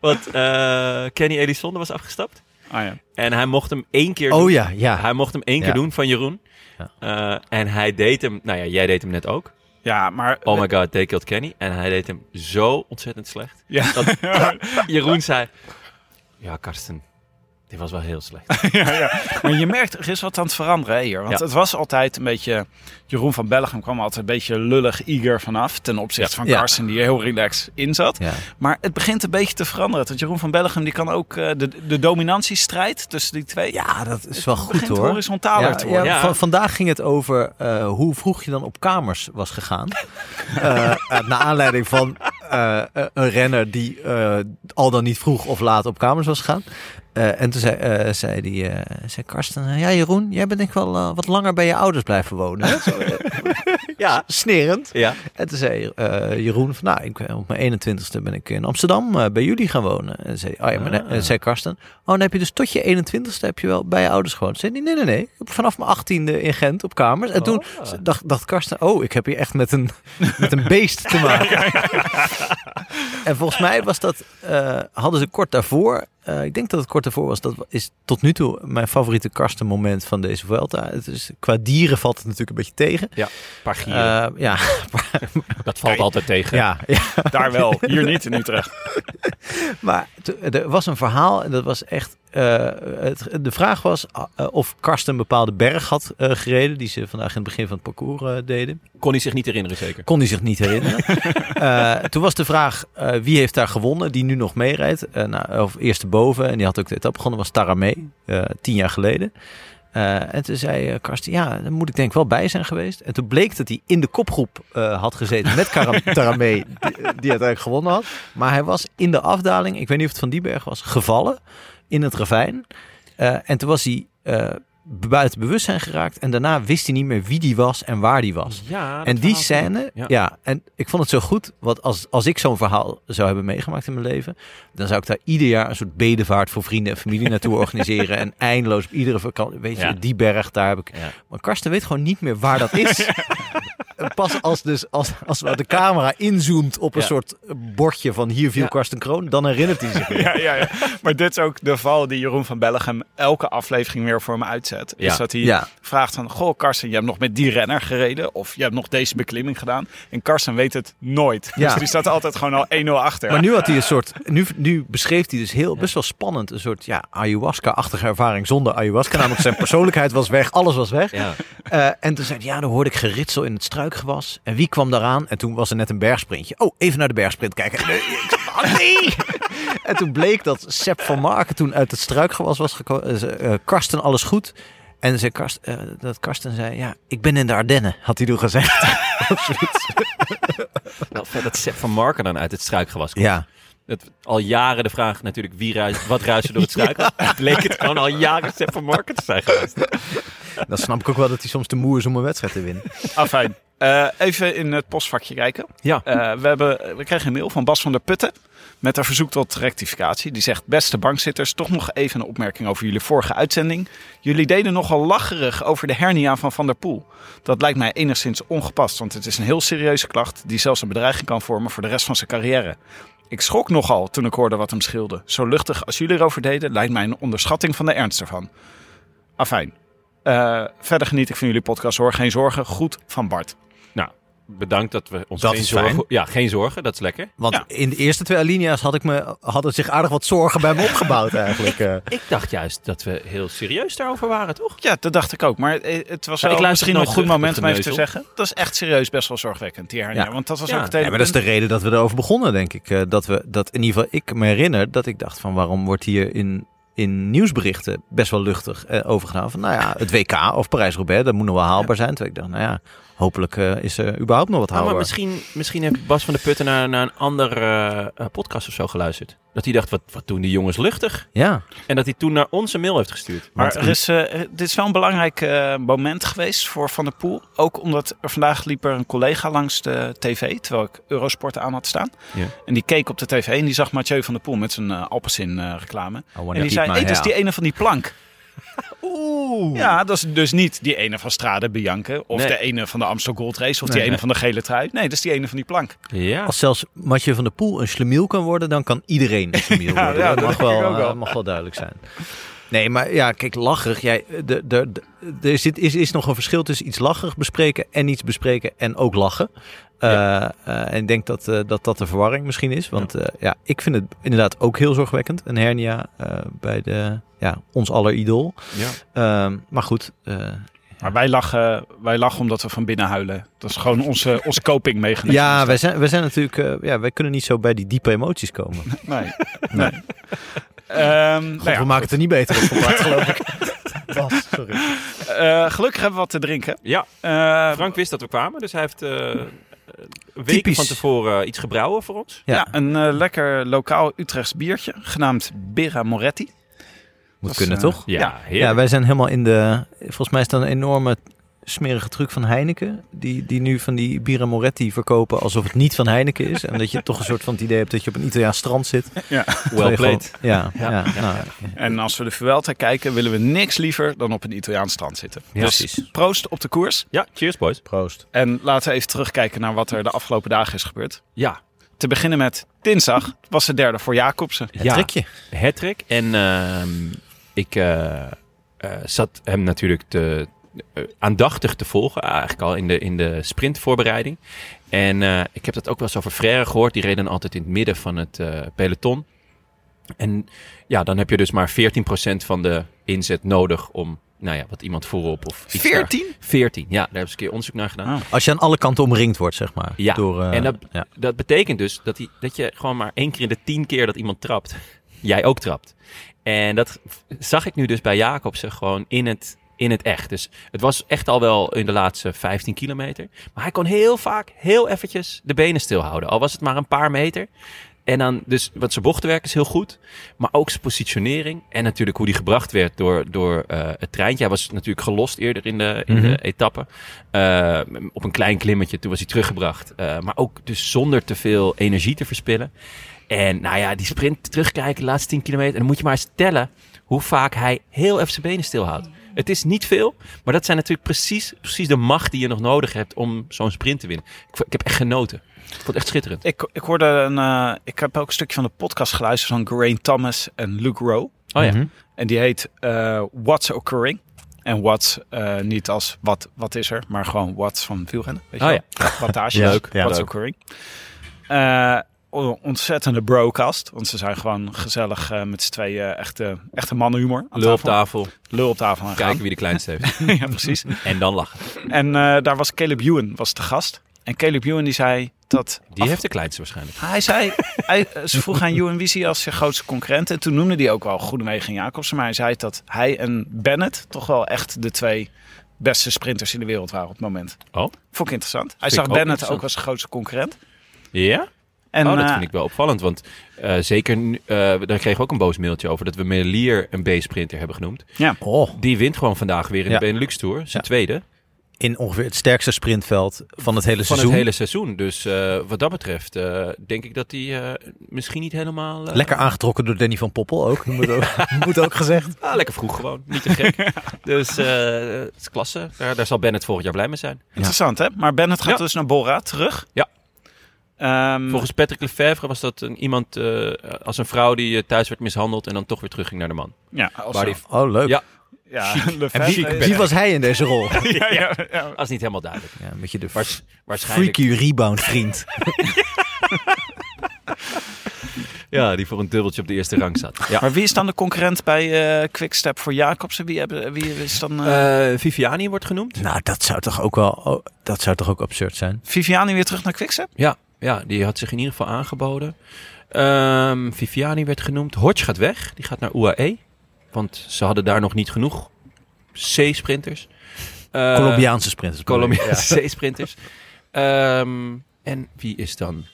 Speaker 1: Want eh, Kenny Elissonde was afgestapt.
Speaker 2: Ah ja.
Speaker 1: En hij mocht hem één keer doen.
Speaker 3: Oh ja, ja.
Speaker 1: Hij mocht hem één keer
Speaker 3: Ja.
Speaker 1: doen van Jeroen.
Speaker 3: Ja.
Speaker 1: Eh, en hij deed hem, nou ja, jij deed hem net ook.
Speaker 2: Ja, maar...
Speaker 1: Oh my god, they killed Kenny. En hij deed hem zo ontzettend slecht.
Speaker 2: Ja.
Speaker 1: Dat Jeroen zei, ja Karsten, Dit was wel heel slecht.
Speaker 2: ja, ja. Maar je merkt, er is wat aan het veranderen hè, hier. Want
Speaker 1: Ja.
Speaker 2: het was altijd een beetje... Jeroen van Bellegem kwam altijd een beetje lullig, eager vanaf. Ten opzichte van. Carsten, die er heel relaxed in zat. Maar het begint een beetje te veranderen. Want Jeroen van Bellegem die kan ook eh, de, de dominantiestrijd tussen die twee...
Speaker 3: ja, dat is wel goed hoor.
Speaker 2: horizontaler te worden.
Speaker 3: van- vandaag ging het over eh, hoe vroeg je dan op kamers was gegaan. Eh, naar aanleiding van een renner die al dan niet vroeg of laat op kamers was gegaan. Eh, en toen zei, eh, zei, die, eh, zei Karsten, ja Jeroen, jij bent denk ik wel wat langer bij je ouders blijven wonen. hè?" Zo, eh, ja, snerend.
Speaker 1: Ja.
Speaker 3: En toen zei Jeroen van, nou, ik, op mijn 21ste ben ik in Amsterdam bij jullie gaan wonen. En zei, oh ja, maar
Speaker 1: Ah.
Speaker 3: en zei Karsten, oh, dan heb je dus tot je 21ste heb je wel bij je ouders gewoond. Zei hij, nee, nee, nee, ik heb vanaf mijn 18e in Gent op kamers. En toen
Speaker 1: Oh.
Speaker 3: dacht, dacht Karsten, oh, ik heb hier echt met een, met een beest te maken. en volgens mij was dat, hadden ze kort daarvoor, eh, ik denk dat het kort daarvoor was, dat is tot nu toe mijn favoriete Karsten moment van deze Vuelta. Het is, qua dieren valt het natuurlijk een beetje tegen.
Speaker 1: Een paar gieren.
Speaker 3: Eh, ja,
Speaker 1: dat valt altijd tegen.
Speaker 3: ja, ja.
Speaker 2: Daar wel, hier niet in Utrecht.
Speaker 3: Maar er was een verhaal en dat was echt. Eh, het, de vraag was eh, of Karsten een bepaalde berg had eh, gereden. Die ze vandaag in het begin van het parcours deden.
Speaker 1: Kon hij zich niet herinneren, zeker.
Speaker 3: Kon hij zich niet herinneren. Toen was de vraag wie heeft daar gewonnen, die nu nog meerijdt. Nou, of eerste boven. En die had ook de etappe gewonnen, was Taramé. tien jaar geleden. Eh, en toen zei eh, Karsten, ja, daar moet ik denk ik wel bij zijn geweest. En toen bleek dat hij in de kopgroep eh, had gezeten met Taramé, die, die uiteindelijk gewonnen had. Maar hij was in de afdaling, ik weet niet of het van die berg was, gevallen in het ravijn. En toen was hij buiten bewustzijn geraakt. En daarna wist hij niet meer wie die was en waar die was.
Speaker 1: Ja,
Speaker 3: En die scène, ja. en ik vond het zo goed. Want als, als ik zo'n verhaal zou hebben meegemaakt in mijn leven, dan zou ik daar ieder jaar een soort bedevaart voor vrienden en familie naartoe organiseren. En eindeloos op iedere vakantie, weet je,
Speaker 1: Ja.
Speaker 3: die berg, daar heb ik. Maar Karsten weet gewoon niet meer waar dat is. Pas als, dus, als, als de camera inzoomt op een
Speaker 1: Ja.
Speaker 3: soort bordje van hier viel
Speaker 1: Ja.
Speaker 3: Karsten Kroon, dan herinnert hij zich weer.
Speaker 2: Ja, ja, ja. Maar dit is ook de val die Jeroen van Bellegem elke aflevering weer voor me uitzet. Is dat hij vraagt van, goh Karsten, je hebt nog met die renner gereden. Of je hebt nog deze beklimming gedaan. En Karsten weet het nooit.
Speaker 3: Ja.
Speaker 2: Dus die staat altijd gewoon al 1-0 achter.
Speaker 3: Maar nu had hij een soort. Nu, nu beschreef hij dus heel best wel spannend. Een soort ja, ayahuasca-achtige ervaring zonder ayahuasca. Namelijk zijn persoonlijkheid was weg, alles was weg.
Speaker 1: Ja.
Speaker 3: Eh, en toen zei hij, ja, dan hoorde ik geritsel in het struikgewas. En wie kwam daaraan? En toen was er net een bergsprintje. Oh, even naar de bergsprint kijken. Nee, oh, nee! en toen bleek dat Sepp van Marken toen uit het struikgewas was gekomen. Eh, Karsten, alles goed? En zei Karst, eh, dat Karsten zei, ja, ik ben in de Ardennen, had hij toen gezegd. Of zoiets.
Speaker 1: Wel vet dat Sepp van Marken dan uit het struikgewas komt.
Speaker 3: ja,
Speaker 1: Dat al jaren de vraag natuurlijk, wie ruist, wat ruist er door het struikgewas? Het bleek het gewoon al jaren Sepp van Marken te zijn geweest.
Speaker 3: dan snap ik ook wel dat hij soms te moe is om een wedstrijd te winnen.
Speaker 2: Afijn. Eh, even in het postvakje kijken.
Speaker 1: Ja.
Speaker 2: Eh, we, hebben, we kregen een mail van Bas van der Putten met een verzoek tot rectificatie. Die zegt, beste bankzitters, toch nog even een opmerking over jullie vorige uitzending. Jullie deden nogal lacherig over de hernia van Van der Poel. Dat lijkt mij enigszins ongepast, want het is een heel serieuze klacht die zelfs een bedreiging kan vormen voor de rest van zijn carrière. Ik schrok nogal toen ik hoorde wat hem scheelde. Zo luchtig als jullie erover deden, lijkt mij een onderschatting van de ernst ervan. Afijn. Eh, verder geniet ik van jullie podcast hoor. Geen zorgen. Goed van Bart.
Speaker 1: Bedankt dat we ons
Speaker 3: Dat
Speaker 1: geen zorgen... Ja, geen zorgen, dat is lekker.
Speaker 3: Want
Speaker 2: Ja.
Speaker 3: in de eerste twee alinea's had ik me, hadden zich aardig wat zorgen bij me opgebouwd eigenlijk. eh.
Speaker 1: Ik dacht juist dat we heel serieus daarover waren, toch?
Speaker 2: Ja, dat dacht ik ook. Maar eh, het was wel
Speaker 1: ik luister
Speaker 2: misschien nog een goed moment om even te zeggen. Dat is echt serieus best wel zorgwekkend, die hernia.
Speaker 3: Ja.
Speaker 2: Want dat was
Speaker 1: Ja.
Speaker 2: ook het hele
Speaker 3: Ja, maar dat is de reden dat we erover begonnen, denk ik. Eh, dat we dat in ieder geval ik me herinner dat ik dacht van waarom wordt hier in, in nieuwsberichten best wel luchtig eh. Van nou ja, het WK of Parijs-Roubaix, dat moet nog wel haalbaar zijn. Terwijl ik dacht, nou ja, hopelijk eh, is er überhaupt nog wat
Speaker 1: Nou,
Speaker 3: haalbaar.
Speaker 1: maar misschien, misschien heeft Bas van der Putten naar, naar een andere eh, podcast of zo geluisterd. Dat hij dacht, wat, wat doen die jongens luchtig?
Speaker 3: Ja,
Speaker 1: En dat hij toen naar ons een mail heeft gestuurd.
Speaker 2: Maar er is, eh, dit is wel een belangrijk eh, moment geweest voor Van der Poel. Ook omdat er vandaag liep er een collega langs de tv, terwijl ik Eurosport aan had staan.
Speaker 1: Ja.
Speaker 2: En die keek op de tv en die zag Mathieu van der Poel met zijn Alpecin eh, reclame.
Speaker 3: I wanna
Speaker 2: En die zei, hey, dat is
Speaker 3: hair."
Speaker 2: die ene van die plank.
Speaker 1: Oeh.
Speaker 2: Ja, dat is dus niet die ene van Strade Bianca. Of
Speaker 1: Nee.
Speaker 2: de ene van de Amstel Gold Race. Of die
Speaker 3: Nee.
Speaker 2: ene van de gele trui. Nee, dat is die ene van die plank.
Speaker 1: Ja.
Speaker 3: Als zelfs Mathieu van der Poel een slemiel kan worden, dan kan iedereen een slemiel
Speaker 2: Ja,
Speaker 3: worden.
Speaker 2: ja,
Speaker 3: dat
Speaker 2: dat
Speaker 3: mag
Speaker 2: denk ik
Speaker 3: wel,
Speaker 2: ook wel.
Speaker 3: eh, mag wel duidelijk zijn. Nee, maar ja, kijk, lachig. Jij, de, de, de, er zit, is, is nog een verschil tussen iets lachig bespreken en iets bespreken en ook lachen. Eh, eh, en ik denk dat, eh, dat dat de verwarring misschien is. Want ja. ja, ik vind het inderdaad ook heel zorgwekkend. Een hernia eh, bij de, ja, ons aller idool.
Speaker 1: Ja.
Speaker 3: Ehm, maar goed, eh,
Speaker 2: Maar wij lachen, wij lachen omdat we van binnen huilen. Dat is gewoon onze, onze copingmechanisme.
Speaker 3: ja, wij zijn, wij zijn natuurlijk, eh, ja, wij kunnen niet zo bij die diepe emoties komen.
Speaker 2: Nee. nee. Ehm, nou ja,
Speaker 3: we maken het er niet beter op, geloof ik. Bas, sorry.
Speaker 2: eh, gelukkig hebben we wat te drinken.
Speaker 1: Ja,
Speaker 2: Eh,
Speaker 1: Frank wist dat we kwamen, dus hij heeft eh, weken
Speaker 3: Typisch.
Speaker 1: van tevoren iets gebrouwen voor ons.
Speaker 3: Ja.
Speaker 2: ja. een eh, lekker lokaal Utrechts biertje, genaamd Birra Moretti.
Speaker 3: Moet kunnen,
Speaker 2: eh,
Speaker 3: toch?
Speaker 1: Ja.
Speaker 2: Ja,
Speaker 3: wij zijn helemaal in de. Volgens mij is dat een enorme smerige truc van Heineken. Die, die nu van die Birra Moretti verkopen alsof het niet van Heineken is. En dat je toch een soort van het idee hebt dat je op een Italiaans strand zit.
Speaker 2: Ja.
Speaker 1: Well played.
Speaker 3: Ja, ja,
Speaker 1: Ja,
Speaker 3: nou,
Speaker 2: En als we de Vuelta kijken, willen we niks liever dan op een Italiaans strand zitten.
Speaker 1: Ja,
Speaker 2: dus
Speaker 1: precies.
Speaker 2: proost op de koers.
Speaker 1: Ja, cheers boys.
Speaker 3: proost.
Speaker 2: En laten we even terugkijken naar wat er de afgelopen dagen is gebeurd.
Speaker 1: Ja,
Speaker 2: Te beginnen met dinsdag was de derde voor Jacobsen.
Speaker 3: Het
Speaker 1: ja.
Speaker 3: trekje.
Speaker 1: Hattrick. En ehm, ik eh, eh, zat hem natuurlijk te, aandachtig te volgen, eigenlijk al in de, in de sprintvoorbereiding. En eh, ik heb dat ook wel eens over Frère gehoord. Die reden altijd in het midden van het eh, peloton. En ja, dan heb je dus maar 14% van de inzet nodig om, nou ja, wat iemand voorop of iets daar-
Speaker 2: 14?
Speaker 1: 14, ja, daar hebben ze een keer onderzoek naar gedaan.
Speaker 2: Ah.
Speaker 3: Als je aan alle kanten omringd wordt, zeg maar.
Speaker 1: Ja,
Speaker 3: Door, eh,
Speaker 1: en dat,
Speaker 3: ja.
Speaker 1: dat betekent dus dat, die, dat je gewoon maar één keer in de tien keer dat iemand trapt, jij ook trapt. En dat zag ik nu dus bij Jacobsen gewoon in het, in het echt. Dus het was echt al wel in de laatste 15 kilometer. Maar hij kon heel vaak heel eventjes de benen stilhouden. Al was het maar een paar meter. En dan, dus, wat zijn bochtenwerk is heel goed. Maar ook zijn positionering. En natuurlijk hoe die gebracht werd door, door eh, het treintje. Hij was natuurlijk gelost eerder in de, in
Speaker 3: Mhm.
Speaker 1: de etappe. Eh, op een klein klimmetje. Toen was hij teruggebracht. Eh, maar ook dus zonder te veel energie te verspillen. En nou ja, die sprint terugkijken, de laatste 10 kilometer. En dan moet je maar eens tellen hoe vaak hij heel even zijn benen stilhoudt. Het is niet veel, maar dat zijn natuurlijk precies, precies de macht die je nog nodig hebt om zo'n sprint te winnen. Ik, ik heb echt genoten. Ik vond het echt schitterend.
Speaker 2: Ik, ik hoorde een. eh, ik heb ook een stukje van de podcast geluisterd van Geraint Thomas en Luke Rowe.
Speaker 1: Oh ja.
Speaker 3: Mhm.
Speaker 2: En die heet eh, What's Occurring. En what's eh, niet als wat, wat is er, maar gewoon what's van wielrennen. Weet je
Speaker 1: Oh
Speaker 2: wel? Wattage.
Speaker 3: Ja,
Speaker 1: leuk.
Speaker 3: ja.
Speaker 2: what's
Speaker 1: leuk.
Speaker 2: Occurring. Eh, o- ontzettende brocast. Want ze zijn gewoon gezellig eh, met z'n tweeën echte, echte mannenhumor. aan
Speaker 1: Lul op
Speaker 2: tafel. Lul op tafel aan
Speaker 1: kijken wie de kleinste heeft.
Speaker 2: ja, precies.
Speaker 1: En dan lachen.
Speaker 2: En eh, daar was Caleb Ewan was te gast. En Caleb Ewan die zei dat...
Speaker 1: Die
Speaker 2: af-
Speaker 1: heeft de kleinste waarschijnlijk.
Speaker 2: Hij zei, hij, ze vroeg aan Ewan wie zie je als je grootste concurrent. En toen noemde hij ook wel Goedemegen en Jacobsen. Maar hij zei dat hij en Bennett toch wel echt de twee beste sprinters in de wereld waren op het moment.
Speaker 1: Oh.
Speaker 2: Vond ik interessant. Hij
Speaker 1: Vind
Speaker 2: zag
Speaker 1: ook
Speaker 2: Bennett
Speaker 1: interessant.
Speaker 2: ook als grootste concurrent.
Speaker 1: Ja?
Speaker 2: En,
Speaker 1: oh, dat
Speaker 2: eh,
Speaker 1: vind ik wel opvallend. Want eh, zeker, nu- eh daar kregen we ook een boos mailtje over dat we Melier een B-sprinter hebben genoemd.
Speaker 3: Oh,
Speaker 1: Die wint gewoon vandaag weer in
Speaker 3: Ja.
Speaker 1: de Benelux Tour. Zijn
Speaker 3: Ja.
Speaker 1: tweede.
Speaker 3: in ongeveer het sterkste sprintveld van het hele
Speaker 1: Van
Speaker 3: seizoen.
Speaker 1: het hele seizoen. Dus eh, wat dat betreft eh, denk ik dat hij eh, misschien niet helemaal...
Speaker 3: Lekker aangetrokken door Danny van Poppel ook. Moet ook, moet ook gezegd.
Speaker 1: Ah, lekker vroeg gewoon. Niet te gek. dus eh, het is klasse. Daar, daar zal Bennett volgend jaar blij mee zijn.
Speaker 2: Interessant hè? Maar Bennett gaat
Speaker 1: Ja.
Speaker 2: dus naar Bora terug.
Speaker 1: Ja.
Speaker 2: Ehm,
Speaker 1: Volgens Patrick Lefevre was dat een, iemand eh, als een vrouw die eh, thuis werd mishandeld en dan toch weer terugging naar de man.
Speaker 2: ja, als
Speaker 1: Waar die,
Speaker 3: Oh, leuk.
Speaker 1: Ja.
Speaker 2: ja,
Speaker 3: En wie, wie was hij in deze rol?
Speaker 2: ja, ja, ja.
Speaker 1: dat is niet helemaal duidelijk.
Speaker 3: Ja, een beetje de
Speaker 1: Waars- waarschijnlijk.
Speaker 3: freaky rebound vriend.
Speaker 1: Ja, die voor een dubbeltje op de eerste rang zat. Ja.
Speaker 2: Maar wie is dan de concurrent bij eh Quickstep voor Jacobsen? Wie, hebben, wie is dan...
Speaker 1: Viviani wordt genoemd.
Speaker 3: nou, dat zou toch ook wel... oh, dat zou toch ook absurd zijn?
Speaker 2: Viviani weer terug naar Quickstep?
Speaker 1: Ja, ja, die had zich in ieder geval aangeboden. Ehm, Viviani werd genoemd. Hodge gaat weg. Die gaat naar UAE. Want ze hadden daar nog niet genoeg C-sprinters. Eh,
Speaker 3: Colombiaanse sprinters. ik.
Speaker 1: Colombiaanse C-sprinters. Ehm, en wie is dan?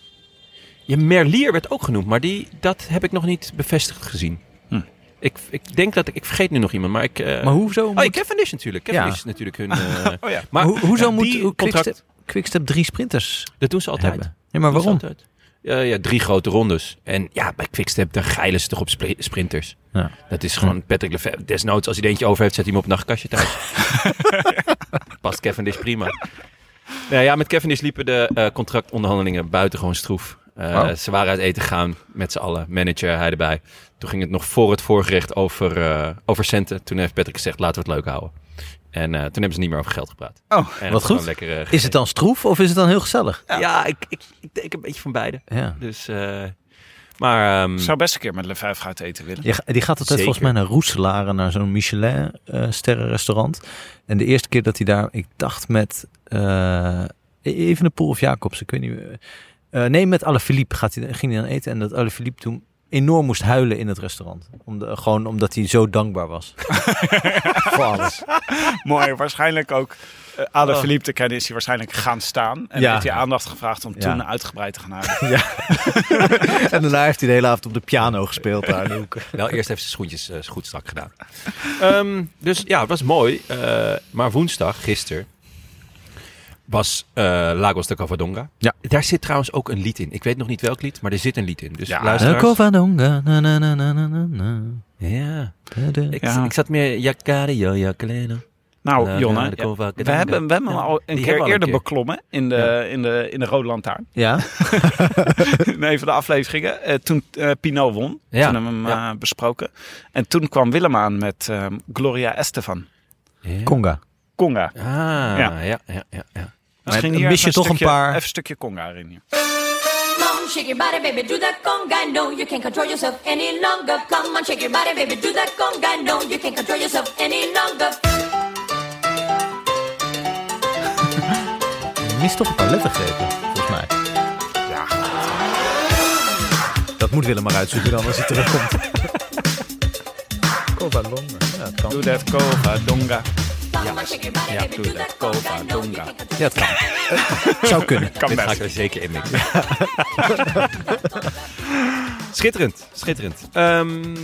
Speaker 1: Ja, Merlier werd ook genoemd, maar die, dat heb ik nog niet bevestigd gezien.
Speaker 2: Hm.
Speaker 1: Ik, ik denk dat ik, ik vergeet nu nog iemand, maar ik... eh
Speaker 3: Maar hoezo
Speaker 1: Oh,
Speaker 3: moet,
Speaker 1: ja, Cavendish natuurlijk. Cavendish
Speaker 3: Ja.
Speaker 1: is natuurlijk hun... eh,
Speaker 2: Oh ja.
Speaker 1: maar
Speaker 3: hoe, hoezo moet
Speaker 1: die contract,
Speaker 3: Quickstep, Quickstep drie sprinters
Speaker 1: dat doen ze altijd.
Speaker 3: hebben? Ja, maar waarom?
Speaker 1: altijd. Ja, drie grote rondes. En ja, bij Quickstep, daar geilen ze toch op spri- sprinters.
Speaker 3: Ja.
Speaker 1: Dat is gewoon Patrick Lefevre. Desnoods, als hij er eentje over heeft, zet hij hem op het nachtkastje thuis. Past Cavendish prima. Nou ja, met Cavendish liepen de eh, contractonderhandelingen buitengewoon stroef. Eh. Ze waren uit eten gegaan met z'n allen, manager, hij erbij. Toen ging het nog voor het voorgerecht over, eh, over centen. Toen heeft Patrick gezegd, laten we het leuk houden. En eh, toen hebben ze niet meer over geld gepraat.
Speaker 2: Oh,
Speaker 1: en
Speaker 3: wat goed.
Speaker 1: eh,
Speaker 3: Is het dan stroef of is het dan heel gezellig?
Speaker 1: Ja, ik, ik, ik denk een beetje van beide.
Speaker 3: Ja.
Speaker 1: Dus, eh, maar ehm,
Speaker 2: Ik zou best een keer met Le Vijf uit eten willen.
Speaker 3: Die, ga- die gaat altijd
Speaker 1: Zeker.
Speaker 3: volgens mij naar Roeselare, naar zo'n Michelin-sterrenrestaurant. en de eerste keer dat hij daar, ik dacht met uh, Evenepoel of Jacobs, ik weet niet meer. Eh, nee, met Alaphilippe gaat hij, ging hij dan eten. En dat Alaphilippe toen enorm moest huilen in het restaurant. Om de, gewoon omdat hij zo dankbaar was. Voor alles.
Speaker 2: Mooi, waarschijnlijk ook. Uh, Ade Philippe te kennen is hij waarschijnlijk gaan staan. En
Speaker 3: Ja.
Speaker 2: heeft hij aandacht gevraagd om
Speaker 3: Ja.
Speaker 2: toen uitgebreid te gaan huilen.
Speaker 3: Ja. en daarna heeft hij de hele avond op de piano gespeeld daar in de hoek.
Speaker 1: wel eerst heeft ze schoentjes eh, goed strak gedaan. Ehm, dus ja, het was mooi. Eh, maar woensdag, gisteren, was eh, Lagos de Covadonga.
Speaker 3: Ja.
Speaker 1: Daar zit trouwens ook een lied in. Ik weet nog niet welk lied, maar er zit een lied in. Dus
Speaker 2: Ja,
Speaker 1: luisteraars...
Speaker 3: Covadonga, na na na na na na na.
Speaker 1: Ja. Ik,
Speaker 2: Ja.
Speaker 1: ik zat meer... Jakario, Jakaleno.
Speaker 2: Nou, Jonne,
Speaker 1: de
Speaker 2: ja, we hebben, we hebben hem
Speaker 1: Ja,
Speaker 2: al een keer
Speaker 1: een
Speaker 2: eerder
Speaker 1: keer.
Speaker 2: beklommen in de,
Speaker 1: Ja.
Speaker 2: in, de, in de Rode Lantaarn.
Speaker 3: Ja?
Speaker 2: in een van de afleveringen. Eh, toen eh Pinot won.
Speaker 1: Ja,
Speaker 2: Toen hebben we hem
Speaker 1: ja.
Speaker 2: eh, besproken. En toen kwam Willem aan met eh, Gloria Estefan.
Speaker 1: Ja.
Speaker 3: Conga.
Speaker 2: Conga.
Speaker 1: Ah, ja,
Speaker 2: Ja.
Speaker 1: ja, ja, ja. ja.
Speaker 2: Misschien
Speaker 3: mis
Speaker 2: hier
Speaker 3: je toch een
Speaker 2: stukje-
Speaker 3: paar-
Speaker 2: Even een stukje Conga erin. hier.
Speaker 5: Come shake your body, baby, do that conga. No, you can't control yourself any longer. Come on, shake your body, baby, do that conga. No, you can't control yourself any longer.
Speaker 3: Je mist toch een paar lettergrepen, volgens mij.
Speaker 2: Ja,
Speaker 3: Dat moet Willem maar uitzoeken dan als hij terugkomt. Covadonga. Ja, het kan.
Speaker 2: doe dat Covadonga.
Speaker 5: Come
Speaker 2: Ja, doe
Speaker 5: do
Speaker 2: dat
Speaker 5: can't control
Speaker 3: Ja, het kan. Zou kunnen.
Speaker 2: Kan
Speaker 1: Dit ga ik er zeker in mixen. schitterend, schitterend. Ehm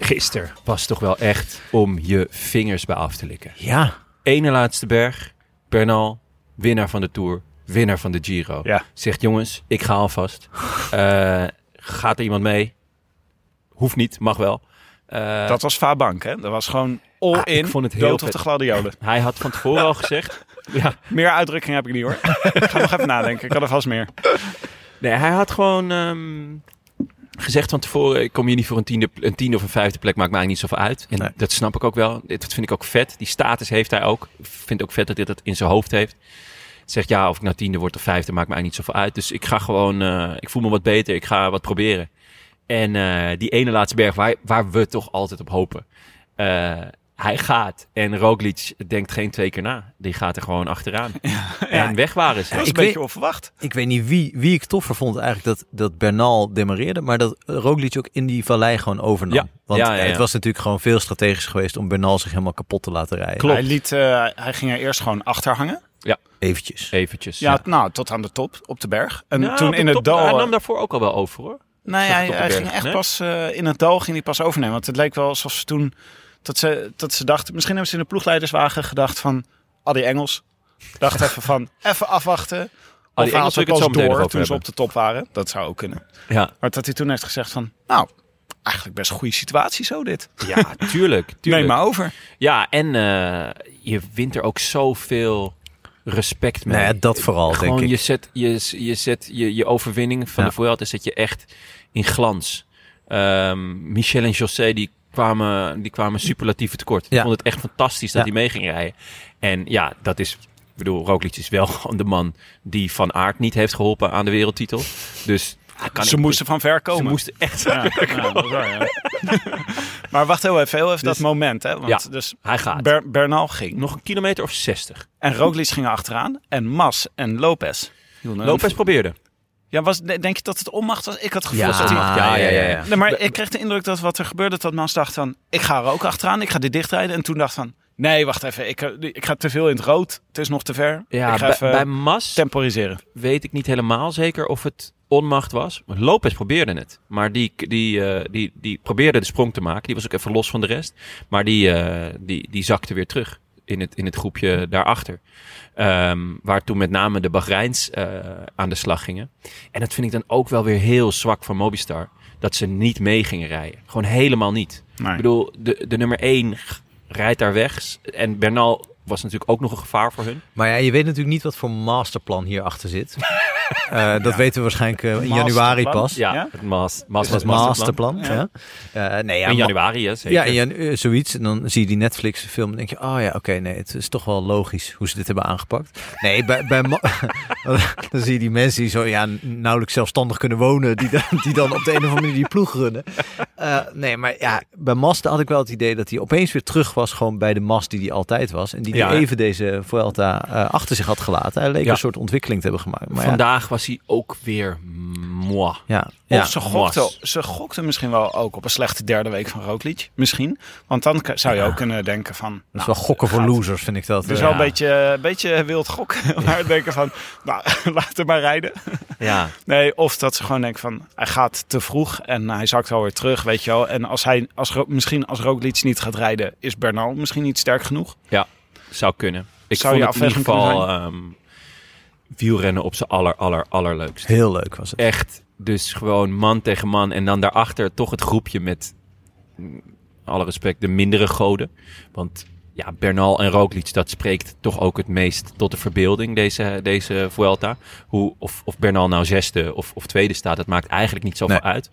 Speaker 1: gisteren was toch wel echt om je vingers bij af te likken.
Speaker 3: Ja.
Speaker 1: Ene laatste berg, Bernal, winnaar van de Tour, winnaar van de Giro.
Speaker 2: Ja.
Speaker 1: Zegt jongens, ik ga alvast. Eh gaat er iemand mee? Hoeft niet, mag wel. Eh,
Speaker 2: Dat was Fabank, hè? Dat was gewoon all
Speaker 1: Ah, vond het heel
Speaker 2: dood
Speaker 1: vet.
Speaker 2: de gladiolen.
Speaker 1: Hij had van tevoren al gezegd... Ja,
Speaker 2: Meer uitdrukking heb ik niet hoor. ik ga nog even nadenken. Ik had er vast meer.
Speaker 1: Nee, hij had gewoon ehm, gezegd van tevoren: ik kom hier niet voor een tiende, een tiende of een vijfde plek, maakt mij eigenlijk niet zoveel uit. En
Speaker 3: Nee.
Speaker 1: dat snap ik ook wel. Dat vind ik ook vet. Die status heeft hij ook. Ik vind ook vet dat hij dat in zijn hoofd heeft. Zegt ja, of ik nou tiende word of vijfde, maakt mij eigenlijk niet zoveel uit. Dus ik ga gewoon, eh, ik voel me wat beter, ik ga wat proberen. En eh, die ene laatste berg waar, waar we toch altijd op hopen. Eh, hij gaat en Roglic denkt geen twee keer na. Die gaat er gewoon achteraan. En weg waren ze.
Speaker 2: Dat was
Speaker 3: Ik
Speaker 2: een beetje
Speaker 3: weet-
Speaker 2: onverwacht.
Speaker 3: Ik weet niet wie, wie ik toffer vond eigenlijk dat, dat Bernal demareerde, maar dat Roglic ook in die vallei gewoon overnam.
Speaker 1: Ja.
Speaker 3: Want
Speaker 1: Ja, ja, ja.
Speaker 3: het was natuurlijk gewoon veel strategisch geweest om Bernal zich helemaal kapot te laten rijden.
Speaker 1: Klopt.
Speaker 2: Hij, liet, eh, hij ging er eerst gewoon achter hangen.
Speaker 3: Eventjes.
Speaker 1: Eventjes.
Speaker 2: Ja, nou, tot aan de top, op de berg. En
Speaker 1: Nou,
Speaker 2: toen
Speaker 1: de
Speaker 2: in het dal...
Speaker 1: Hij nam daarvoor ook al wel over hoor.
Speaker 2: Nee,
Speaker 1: Zag
Speaker 2: hij, ging echt
Speaker 1: nee?
Speaker 2: pas eh, in het dal ging hij pas overnemen. Want het leek wel alsof ze toen dat ze, dat ze dachten. Misschien hebben ze in de ploegleiderswagen gedacht van al die Engels. Dacht even van even afwachten.
Speaker 1: die
Speaker 2: Of
Speaker 1: Engels het
Speaker 2: pas
Speaker 1: zo
Speaker 2: door toen ze op de top waren. Dat zou ook kunnen.
Speaker 1: Ja,
Speaker 2: Maar dat hij toen heeft gezegd van nou, eigenlijk best een goede situatie zo dit.
Speaker 1: ja tuurlijk. tuurlijk.
Speaker 2: Neem maar over.
Speaker 1: Ja, en eh, je wint er ook zoveel respect mee.
Speaker 3: Nee, dat vooral, denk
Speaker 1: Gewoon,
Speaker 3: ik.
Speaker 1: je zet je, je, zet je, je overwinning van
Speaker 3: Ja.
Speaker 1: de Vuelta zet je echt in glans. Ehm, Michel en José die kwamen, die kwamen superlatieve tekort. Ik
Speaker 3: Ja.
Speaker 1: vond het echt fantastisch dat
Speaker 3: Ja.
Speaker 1: hij mee ging rijden. En ja, dat is... Ik bedoel, Roglic is wel gewoon de man die Van Aert niet heeft geholpen aan de wereldtitel. Dus kan
Speaker 2: Ze moesten van ver komen.
Speaker 1: Ze moesten echt...
Speaker 2: Ja, ja, dat is waar, ja. maar wacht heel even, heel even
Speaker 1: Dus-
Speaker 2: dat moment. Hè? Want
Speaker 1: Ja.
Speaker 2: dus
Speaker 1: Hij gaat.
Speaker 2: Ber- Bernal ging.
Speaker 1: Nog een kilometer of 60.
Speaker 2: En Roglic ging achteraan. En Mas en Lopez.
Speaker 1: Lopez probeerde.
Speaker 2: Ja, was, denk je dat het onmacht was? Ik had het gevoel
Speaker 3: Ja,
Speaker 2: dat hij...
Speaker 1: ja, ja, ja, ja.
Speaker 2: Nee, maar ik kreeg de indruk dat wat er gebeurde, dat Mas dacht van... Ik ga er ook achteraan, ik ga dit dichtrijden. En toen dacht van... Nee, wacht even, ik, ik ga te veel in het rood. Het is nog te ver.
Speaker 1: Ja,
Speaker 2: ik ga
Speaker 1: bij,
Speaker 2: even
Speaker 1: bij Mas
Speaker 2: temporiseren.
Speaker 1: weet ik niet helemaal zeker of het onmacht was. Lopez probeerde het. Maar die, die, eh, die, die probeerde de sprong te maken. Die was ook even los van de rest. Maar die, eh, die, die zakte weer terug in het, in het groepje daarachter. Ehm, waar toen met name de Bahreins eh, aan de slag gingen. En dat vind ik dan ook wel weer heel zwak van Mobistar. Dat ze niet mee gingen rijden. Gewoon helemaal niet.
Speaker 2: Nee.
Speaker 1: Ik bedoel, de, de nummer 1 rijdt daar weg. En Bernal was natuurlijk ook nog een gevaar voor hun.
Speaker 3: Maar ja, je weet natuurlijk niet wat voor masterplan hierachter zit. Eh, dat weten we waarschijnlijk in januari pas.
Speaker 1: Ja, het mas, mas,
Speaker 3: masterplan. Ja. Eh, nee, ja,
Speaker 1: In januari, hè, zeker.
Speaker 3: Ja, in eh, zoiets. En dan zie je die Netflix film en denk je, oh ja, oké, nee, het is toch wel logisch hoe ze dit hebben aangepakt. Nee, bij, bij dan zie je die mensen die zo ja, nauwelijks zelfstandig kunnen wonen, die dan, die dan op de een of andere manier die ploeg runnen. Eh, nee, maar ja, bij Mazda had ik wel het idee dat hij opeens weer terug was gewoon bij de Mas die hij altijd was. En die
Speaker 1: Ja, hè?
Speaker 3: even deze Vuelta eh, achter zich had gelaten. Hij leek
Speaker 1: Ja.
Speaker 3: een soort ontwikkeling te hebben gemaakt. Maar ja,
Speaker 1: Vandaag was hij ook weer moi.
Speaker 3: ja,
Speaker 2: Of
Speaker 3: ja.
Speaker 2: ze gokten,
Speaker 1: Mas.
Speaker 2: ze gokten misschien wel ook op een slechte derde week van Roglic. Misschien. Want dan zou je ook kunnen denken van...
Speaker 3: dat is
Speaker 2: nou,
Speaker 3: wel gokken voor
Speaker 2: gaat-
Speaker 3: losers, vind ik dat.
Speaker 2: Dus wel een beetje, een beetje wild gokken. maar denken van, nou, laat hem maar rijden.
Speaker 1: Ja,
Speaker 2: Nee, of dat ze gewoon denken van, hij gaat te vroeg en hij zakt alweer terug, weet je wel. En als hij, als, misschien als Roglic niet gaat rijden, is Bernal misschien niet sterk genoeg.
Speaker 1: zou kunnen. Ik
Speaker 2: Zou
Speaker 1: vond
Speaker 2: je
Speaker 1: het in ieder geval ehm, wielrennen op zijn aller, aller, allerleukst.
Speaker 3: Heel leuk was het.
Speaker 1: Echt, dus gewoon man tegen man. En dan daarachter toch het groepje met, mm, alle respect, de mindere goden. Want ja, Bernal en Roglic, dat spreekt toch ook het meest tot de verbeelding, deze, deze Vuelta. Hoe, of, of Bernal nou zesde of, of tweede staat, dat maakt eigenlijk niet zoveel
Speaker 3: Nee.
Speaker 1: uit.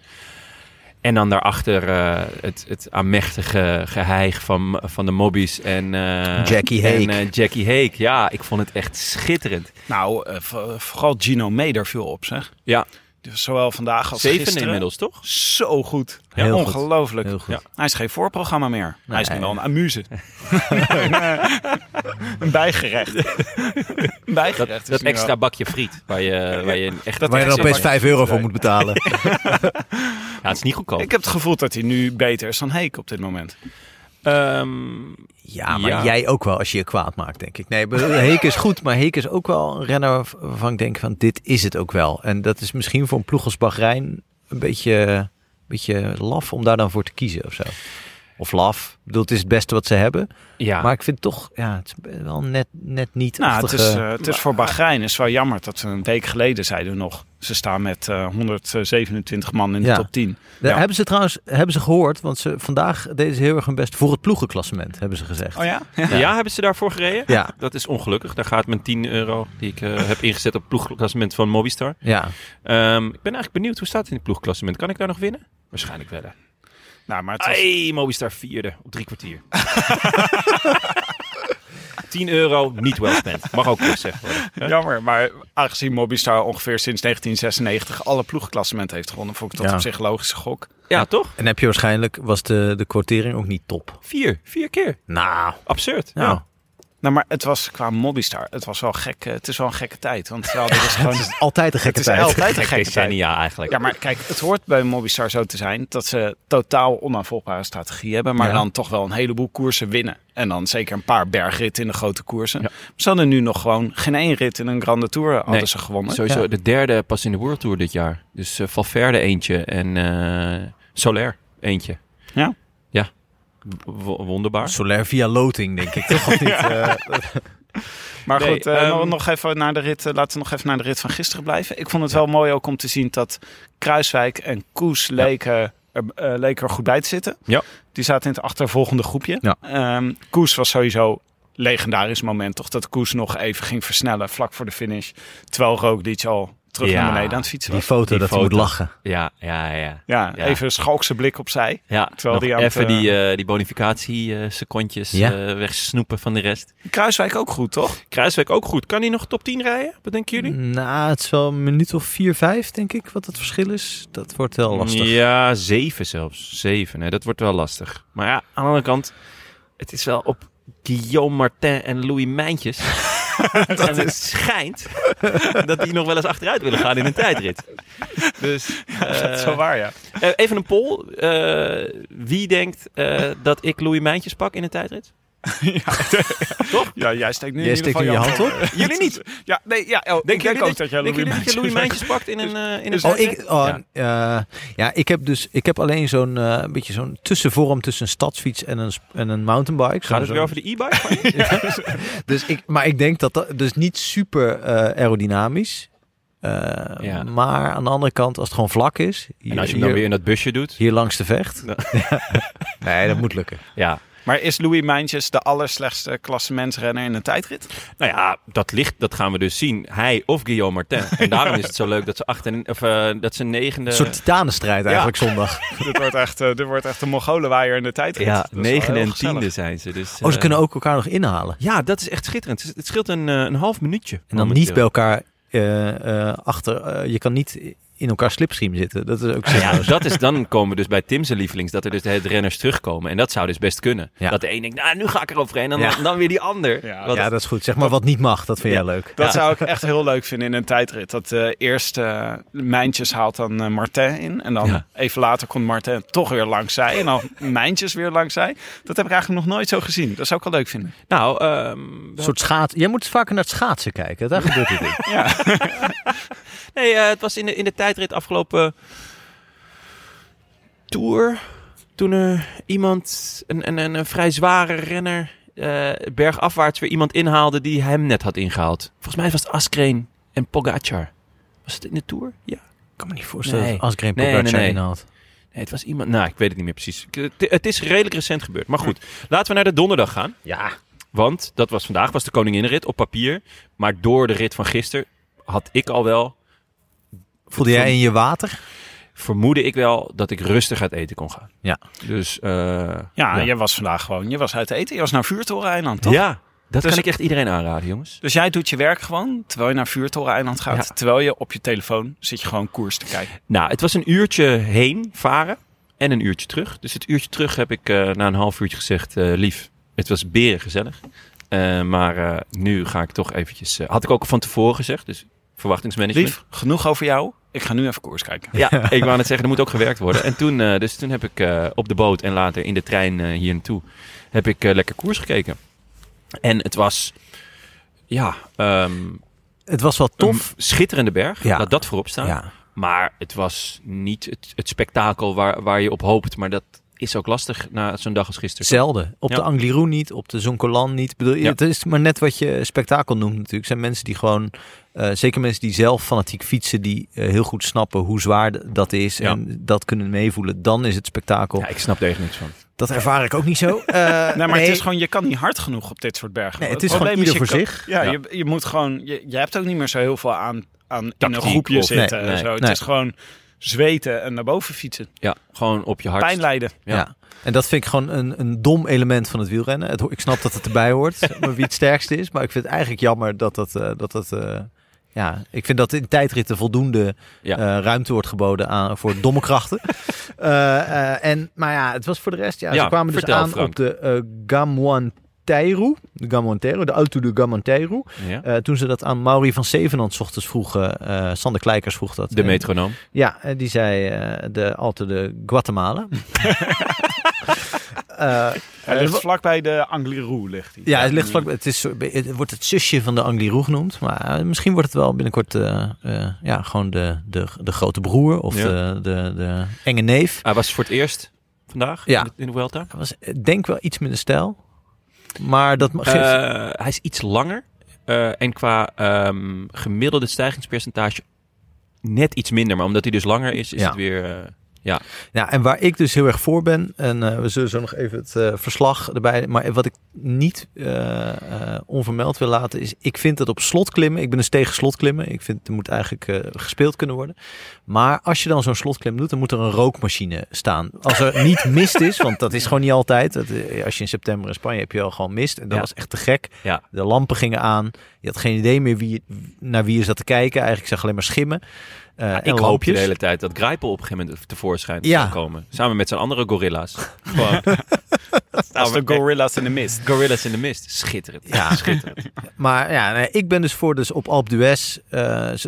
Speaker 1: En dan daarachter eh, het, het aanmächtige geheig van, van de mobbies en, eh,
Speaker 3: Jackie
Speaker 1: en
Speaker 3: Hake.
Speaker 1: eh, Jackie Hake. Ja, ik vond het echt schitterend.
Speaker 2: Nou, eh, vo- vooral Gino Meder viel op, zeg.
Speaker 1: Ja,
Speaker 2: Dus zowel vandaag als gisteren.
Speaker 1: inmiddels, toch?
Speaker 2: Zo goed. Ja,
Speaker 3: Heel goed.
Speaker 2: ongelooflijk.
Speaker 3: Heel goed.
Speaker 1: Ja.
Speaker 2: Hij is geen voorprogramma meer. hij is nu wel een amuse. een bijgerecht. een bijgerecht. is
Speaker 1: Dat
Speaker 2: nu
Speaker 1: extra
Speaker 2: wel-
Speaker 1: bakje friet, waar je, waar je echt...
Speaker 2: Dat
Speaker 3: Waar je dan
Speaker 2: extra
Speaker 3: opeens 5 euro voor moet betalen.
Speaker 1: Ja, het is niet goedkoop.
Speaker 2: Ik heb het gevoel dat hij nu beter is dan Heek op dit moment.
Speaker 1: Ehm,
Speaker 3: Ja, maar
Speaker 1: Ja.
Speaker 3: jij ook wel als je je kwaad maakt, denk ik. Nee, Heek is goed, maar Heek is ook wel een renner waarvan ik denk van dit is het ook wel. En dat is misschien voor een ploeg als Bahrein een beetje, een beetje laf om daar dan voor te kiezen of zo. Of laf. Ik bedoel, het is het beste wat ze hebben.
Speaker 1: ja,
Speaker 3: Maar ik vind toch, ja, het is wel net, net niet
Speaker 2: Nou, het is, eh, het is voor Bahrein is wel jammer dat we een week geleden zeiden we nog. Ze staan met eh, 127 man in de
Speaker 3: Ja.
Speaker 2: top 10.
Speaker 3: Daar
Speaker 2: Ja.
Speaker 3: hebben ze trouwens hebben ze gehoord, want ze, vandaag deden ze heel erg hun best voor het ploegenklassement, hebben ze gezegd.
Speaker 2: Oh ja?
Speaker 1: ja. hebben ze daarvoor gereden?
Speaker 3: Ja,
Speaker 1: Dat is ongelukkig. Daar gaat mijn 10 euro die ik eh, heb ingezet op het ploegklassement van Mobistar.
Speaker 3: ja.
Speaker 1: Ehm, ik ben eigenlijk benieuwd, hoe staat het in het ploegklassement? Kan ik daar nog winnen? Waarschijnlijk wel. hè.
Speaker 2: Nou, maar het was,
Speaker 1: Mobistar vierde op drie kwartier. 10 euro, niet well spent. Mag ook gezegd worden.
Speaker 2: jammer. Maar aangezien Mobistar ongeveer sinds 1996 alle ploegklassementen heeft gewonnen, vond ik dat
Speaker 3: Ja.
Speaker 2: op zich een logische gok.
Speaker 1: Ja, toch?
Speaker 3: En heb je waarschijnlijk, was de, de quotering ook niet top.
Speaker 1: Vier. Vier keer.
Speaker 3: Nou,
Speaker 1: Absurd.
Speaker 3: nou.
Speaker 1: Ja.
Speaker 2: Nou, maar het was qua Mobistar, het was wel gek. eh, Het is wel een gekke tijd. Want ja, dit is gewoon.
Speaker 3: altijd een gekke
Speaker 2: Het is
Speaker 3: tijd.
Speaker 2: altijd een
Speaker 1: Gek
Speaker 2: gekke tijd.
Speaker 1: decennia eigenlijk.
Speaker 2: Ja, maar kijk, het hoort bij Mobistar zo te zijn dat ze totaal onafvolgbare strategie hebben, maar
Speaker 3: Ja.
Speaker 2: dan toch wel een heleboel koersen winnen. En dan zeker een paar bergritten in de grote koersen.
Speaker 1: Ja.
Speaker 2: Ze hadden nu nog gewoon geen één rit in een Grande Tour hadden
Speaker 1: Nee,
Speaker 2: ze gewonnen.
Speaker 1: Sowieso
Speaker 3: Ja.
Speaker 1: de derde pas in de World Tour dit jaar. Dus eh, Valverde eentje en eh Soler eentje.
Speaker 2: Ja.
Speaker 1: Ja. Wonderbaar.
Speaker 3: Solaire via loting, denk ik. Toch niet? Eh,
Speaker 2: Maar
Speaker 1: Nee,
Speaker 2: goed, eh,
Speaker 1: ehm,
Speaker 2: nog- even naar de rit, eh, laten we nog even naar de rit van gisteren blijven. Ik vond het wel mooi ook om te zien dat Kruiswijk en Koes leken, er, eh, leken er goed bij te zitten.
Speaker 1: Ja.
Speaker 2: Die zaten in het achtervolgende groepje.
Speaker 3: Ja.
Speaker 2: Ehm, Koes was sowieso legendarisch moment, toch? Dat Koes nog even ging versnellen vlak voor de finish. Terwijl Roglic al terug
Speaker 1: Ja.
Speaker 2: naar beneden aan het fietsen
Speaker 3: die
Speaker 2: was.
Speaker 3: foto
Speaker 1: Die
Speaker 3: dat hij
Speaker 1: foto.
Speaker 3: moet lachen.
Speaker 1: Ja, ja, ja.
Speaker 2: Ja,
Speaker 1: Ja.
Speaker 2: even een schalkse blik opzij.
Speaker 1: Ja,
Speaker 2: Terwijl
Speaker 1: nog
Speaker 2: die aan het,
Speaker 1: even
Speaker 2: eh,
Speaker 1: die, eh die bonificatie-secondjes
Speaker 3: Ja.
Speaker 1: wegsnoepen van de rest.
Speaker 2: Kruiswijk ook goed, toch?
Speaker 1: Kruiswijk ook goed. Kan hij nog top 10 rijden? Wat denken jullie?
Speaker 3: Nou, het is wel een minuut of 4, 5, denk ik, wat het verschil is. Dat wordt wel lastig.
Speaker 1: Ja, zeven zelfs. Zeven, nee, dat wordt wel lastig. Maar ja, aan de andere kant, het is wel op Guillaume Martin en Louis Mijntjes. en het schijnt dat die nog wel eens achteruit willen gaan in een tijdrit. Dus
Speaker 2: dat is
Speaker 1: eh,
Speaker 2: wel waar, ja.
Speaker 1: eh, even een poll. Eh, wie denkt eh, dat ik Louis Mijntjes pak in een tijdrit?
Speaker 2: Ja, jij steekt nu
Speaker 3: Jij
Speaker 2: in ieder
Speaker 3: steekt je hand
Speaker 2: hand
Speaker 3: op?
Speaker 1: Jullie niet?
Speaker 2: Ja, nee, ja, oh, ik denk
Speaker 1: jullie
Speaker 2: ook dat jij Louis
Speaker 1: jullie dat Louis
Speaker 2: Mijntjes-
Speaker 1: pakt in een, eh in een
Speaker 3: Oh, ik, oh,
Speaker 1: Ja.
Speaker 3: ja. ja, ik heb dus ik heb alleen zo'n eh, een beetje zo'n tussenvorm tussen een stadsfiets en een, en een mountainbike.
Speaker 1: Gaat het weer over de e-bike?
Speaker 3: Dus ik, maar ik denk dat dat dus niet super eh, aerodynamisch. Eh,
Speaker 1: Ja.
Speaker 3: Maar aan de andere kant, als het gewoon vlak is, hier,
Speaker 1: En als je hem dan
Speaker 3: hier,
Speaker 1: weer in dat busje doet.
Speaker 3: hier langs de vecht.
Speaker 1: Ja.
Speaker 3: nee, dat moet lukken.
Speaker 1: Ja,
Speaker 2: Maar is Louis Mijntjes de allerslechtste klassementsrenner in een tijdrit?
Speaker 1: Nou ja, dat ligt, dat gaan we dus zien. Hij of Guillaume Martin. En daarom is het zo leuk dat ze achter, of eh, dat ze negende.
Speaker 3: Een soort titanenstrijd eigenlijk zondag.
Speaker 2: dit, wordt echt, dit wordt echt een Mongolenwaaier in de tijdrit.
Speaker 1: ja, negende en tiende zijn ze. Dus,
Speaker 3: Oh, ze
Speaker 1: eh,
Speaker 3: kunnen ook elkaar nog inhalen.
Speaker 1: Ja, dat is echt schitterend. Het- scheelt een, een half minuutje.
Speaker 3: En dan
Speaker 1: momenteel.
Speaker 3: niet bij elkaar eh, eh, achter. je kan niet in elkaar slipstream zitten. Dat is ook zo.
Speaker 1: Ja, dat is, dan komen we dus bij Tim's lievelings, dat er dus de renners terugkomen. En dat zou dus best kunnen.
Speaker 3: Ja.
Speaker 1: Dat de een denkt, nou, nu ga ik eroverheen. En dan,
Speaker 3: Ja.
Speaker 1: dan weer die ander.
Speaker 2: Ja,
Speaker 1: Wat-
Speaker 3: ja, dat is goed. Zeg maar wat niet mag. Dat vind jij leuk.
Speaker 2: Dat
Speaker 1: Ja.
Speaker 2: zou ik echt heel leuk vinden in een tijdrit. Dat eh eerst Mijntjes haalt dan eh, Martin in. En dan
Speaker 1: Ja.
Speaker 2: even later komt Martin toch weer langs zij. En dan Mijntjes weer langs zij. Dat heb ik eigenlijk nog nooit zo gezien. Dat zou ik wel leuk vinden.
Speaker 1: Nou, ehm,
Speaker 3: Een soort schaats. Jij moet vaker naar het schaatsen kijken. Daar gebeurt het in.
Speaker 1: nee, eh, het was in de, in de tijdrit afgelopen tour. Toen er iemand, een, een, een, vrij zware renner, eh, bergafwaarts weer iemand inhaalde die hem net had ingehaald. Volgens mij was het Askreen en Pogacar. Was het in de tour? Ja.
Speaker 3: Ik kan me niet voorstellen
Speaker 1: Nee. Nee,
Speaker 3: Pogacar
Speaker 1: nee, nee.
Speaker 3: inhaalt.
Speaker 1: Nee, het was iemand. Nou, ik weet het niet meer precies. Het is redelijk recent gebeurd. Maar goed, laten we naar de donderdag gaan.
Speaker 3: Ja.
Speaker 1: Want dat was vandaag, was de koninginrit op papier. Maar door de rit van gisteren had ik al wel,
Speaker 3: Voelde jij in je water?
Speaker 1: vermoedde ik wel dat ik rustig uit eten kon gaan.
Speaker 3: Ja.
Speaker 1: Dus eh,
Speaker 2: Ja,
Speaker 1: ja.
Speaker 2: jij was vandaag gewoon. Je was uit eten. Je was naar Vuurtoren-eiland, toch?
Speaker 1: Ja, dat
Speaker 2: Dus-
Speaker 1: kan ik echt iedereen aanraden, jongens.
Speaker 2: Dus jij doet je werk gewoon terwijl je naar Vuurtoren-eiland gaat.
Speaker 1: Ja.
Speaker 2: Terwijl je op je telefoon zit je gewoon koers te kijken.
Speaker 1: Nou, het was een uurtje heen varen en een uurtje terug. Dus het uurtje terug heb ik eh, na een half uurtje gezegd, eh, lief, het was beren gezellig. Eh, maar eh, nu ga ik toch eventjes, had ik ook van tevoren gezegd, dus verwachtingsmanagement.
Speaker 2: Lief, genoeg over jou. Ik ga nu even koers kijken.
Speaker 1: Ja, ik wou net zeggen, er moet ook gewerkt worden. En toen, eh, dus toen heb ik eh, op de boot en later in de trein eh, hier naartoe, heb ik eh, lekker koers gekeken. En het was, ja, ehm,
Speaker 3: Het was wel tof.
Speaker 1: een schitterende berg.
Speaker 3: Ja.
Speaker 1: Laat dat voorop staan.
Speaker 3: Ja.
Speaker 1: Maar het was niet het, het spektakel waar, waar je op hoopt. Maar dat is ook lastig na zo'n dag als gisteren.
Speaker 3: Zelden. Op
Speaker 1: Ja.
Speaker 3: de Angliru niet, op de Zoncolan niet. Ik Bedoel,
Speaker 1: Ja.
Speaker 3: Het is maar net wat je spektakel noemt natuurlijk. zijn mensen die gewoon, eh, zeker mensen die zelf fanatiek fietsen, die eh, heel goed snappen hoe zwaar dat is
Speaker 1: Ja.
Speaker 3: en dat kunnen meevoelen. Dan is het spektakel.
Speaker 1: Ja, ik snap er echt niks van.
Speaker 3: Dat ervaar ik ook niet zo. Eh,
Speaker 2: Nee, maar het is gewoon, je kan niet hard genoeg op dit soort bergen.
Speaker 3: Nee, het
Speaker 2: Het
Speaker 3: is gewoon
Speaker 2: probleem
Speaker 3: ieder voor
Speaker 2: kan-
Speaker 3: zich.
Speaker 2: Ja,
Speaker 1: Ja.
Speaker 2: Je, je moet gewoon, je, je hebt ook niet meer zo heel veel aan, aan in een groepje
Speaker 1: of-
Speaker 2: zitten.
Speaker 1: nee,
Speaker 2: zo. Het is gewoon zweten en naar boven fietsen.
Speaker 1: Ja, gewoon op je hart.
Speaker 2: Pijn lijden.
Speaker 1: Ja.
Speaker 3: Ja. En dat vind ik gewoon een, een dom element van het wielrennen. Het, ik snap dat het erbij hoort, maar wie het sterkste is. Maar ik vind het eigenlijk jammer dat dat... eh, dat, dat eh, ja, ik vind dat in tijdritten voldoende
Speaker 1: Ja.
Speaker 3: eh, ruimte wordt geboden aan, voor domme krachten. Eh, eh, en, maar ja, het was voor de rest... Ja,
Speaker 1: Ja,
Speaker 3: ze kwamen dus
Speaker 1: vertel,
Speaker 3: aan
Speaker 1: Frank.
Speaker 3: op de eh Gamuanteiru. De Gamuanteiru, de Alto de Gamuanteiru.
Speaker 1: Ja.
Speaker 3: Eh, toen ze dat aan Mauri van Zevenand 's ochtends vroegen. eh Sander Kleikers vroeg dat.
Speaker 1: De metronoom.
Speaker 3: ja, die zei eh, de Alto de Guatemala. Eh,
Speaker 2: Hij ligt vlakbij de Angliru. Ligt hij.
Speaker 3: ja, het ligt vlak. Het, is, het wordt het zusje van de Angliru genoemd. Maar misschien wordt het wel binnenkort ja, gewoon de, de, de grote broer of
Speaker 1: Ja.
Speaker 3: de, de, de enge neef.
Speaker 1: Hij was voor het eerst vandaag
Speaker 3: Ja.
Speaker 1: in, de, in de Vuelta.
Speaker 3: Hij was denk wel iets minder stijl. Maar dat geeft...
Speaker 1: Eh, hij is iets langer. eh, en qua ehm, gemiddelde stijgingspercentage net iets minder. Maar omdat hij dus langer is, is
Speaker 3: Ja.
Speaker 1: het weer... ja,
Speaker 3: Ja, en waar ik dus heel erg voor ben, en eh, we zullen zo nog even het eh, verslag erbij, maar wat ik niet eh, onvermeld wil laten is, ik vind dat op slotklimmen, ik ben dus tegen slotklimmen, ik vind er moet eigenlijk gespeeld kunnen worden, maar als je dan zo'n slotklim doet, dan moet er een rookmachine staan. Als er niet mist is, want dat is gewoon niet altijd, dat, als je in september in Spanje heb je al gewoon mist, en dat
Speaker 1: Ja.
Speaker 3: was echt te gek.
Speaker 1: ja.
Speaker 3: De lampen gingen aan, je had geen idee meer wie, naar wie je zat te kijken, eigenlijk zag alleen maar schimmen. En
Speaker 1: ik hoop de hele tijd dat Grijpel op een gegeven moment tevoorschijn
Speaker 3: Ja.
Speaker 1: komen. Samen met zijn andere gorilla's. Gewoon
Speaker 2: Dat is de Gorillas in the Mist.
Speaker 1: gorillas in de mist. Schitterend.
Speaker 3: Ja.
Speaker 1: schitterend.
Speaker 3: Maar ja, nee, ik ben dus voor dus op Alpe d'Huez. eh,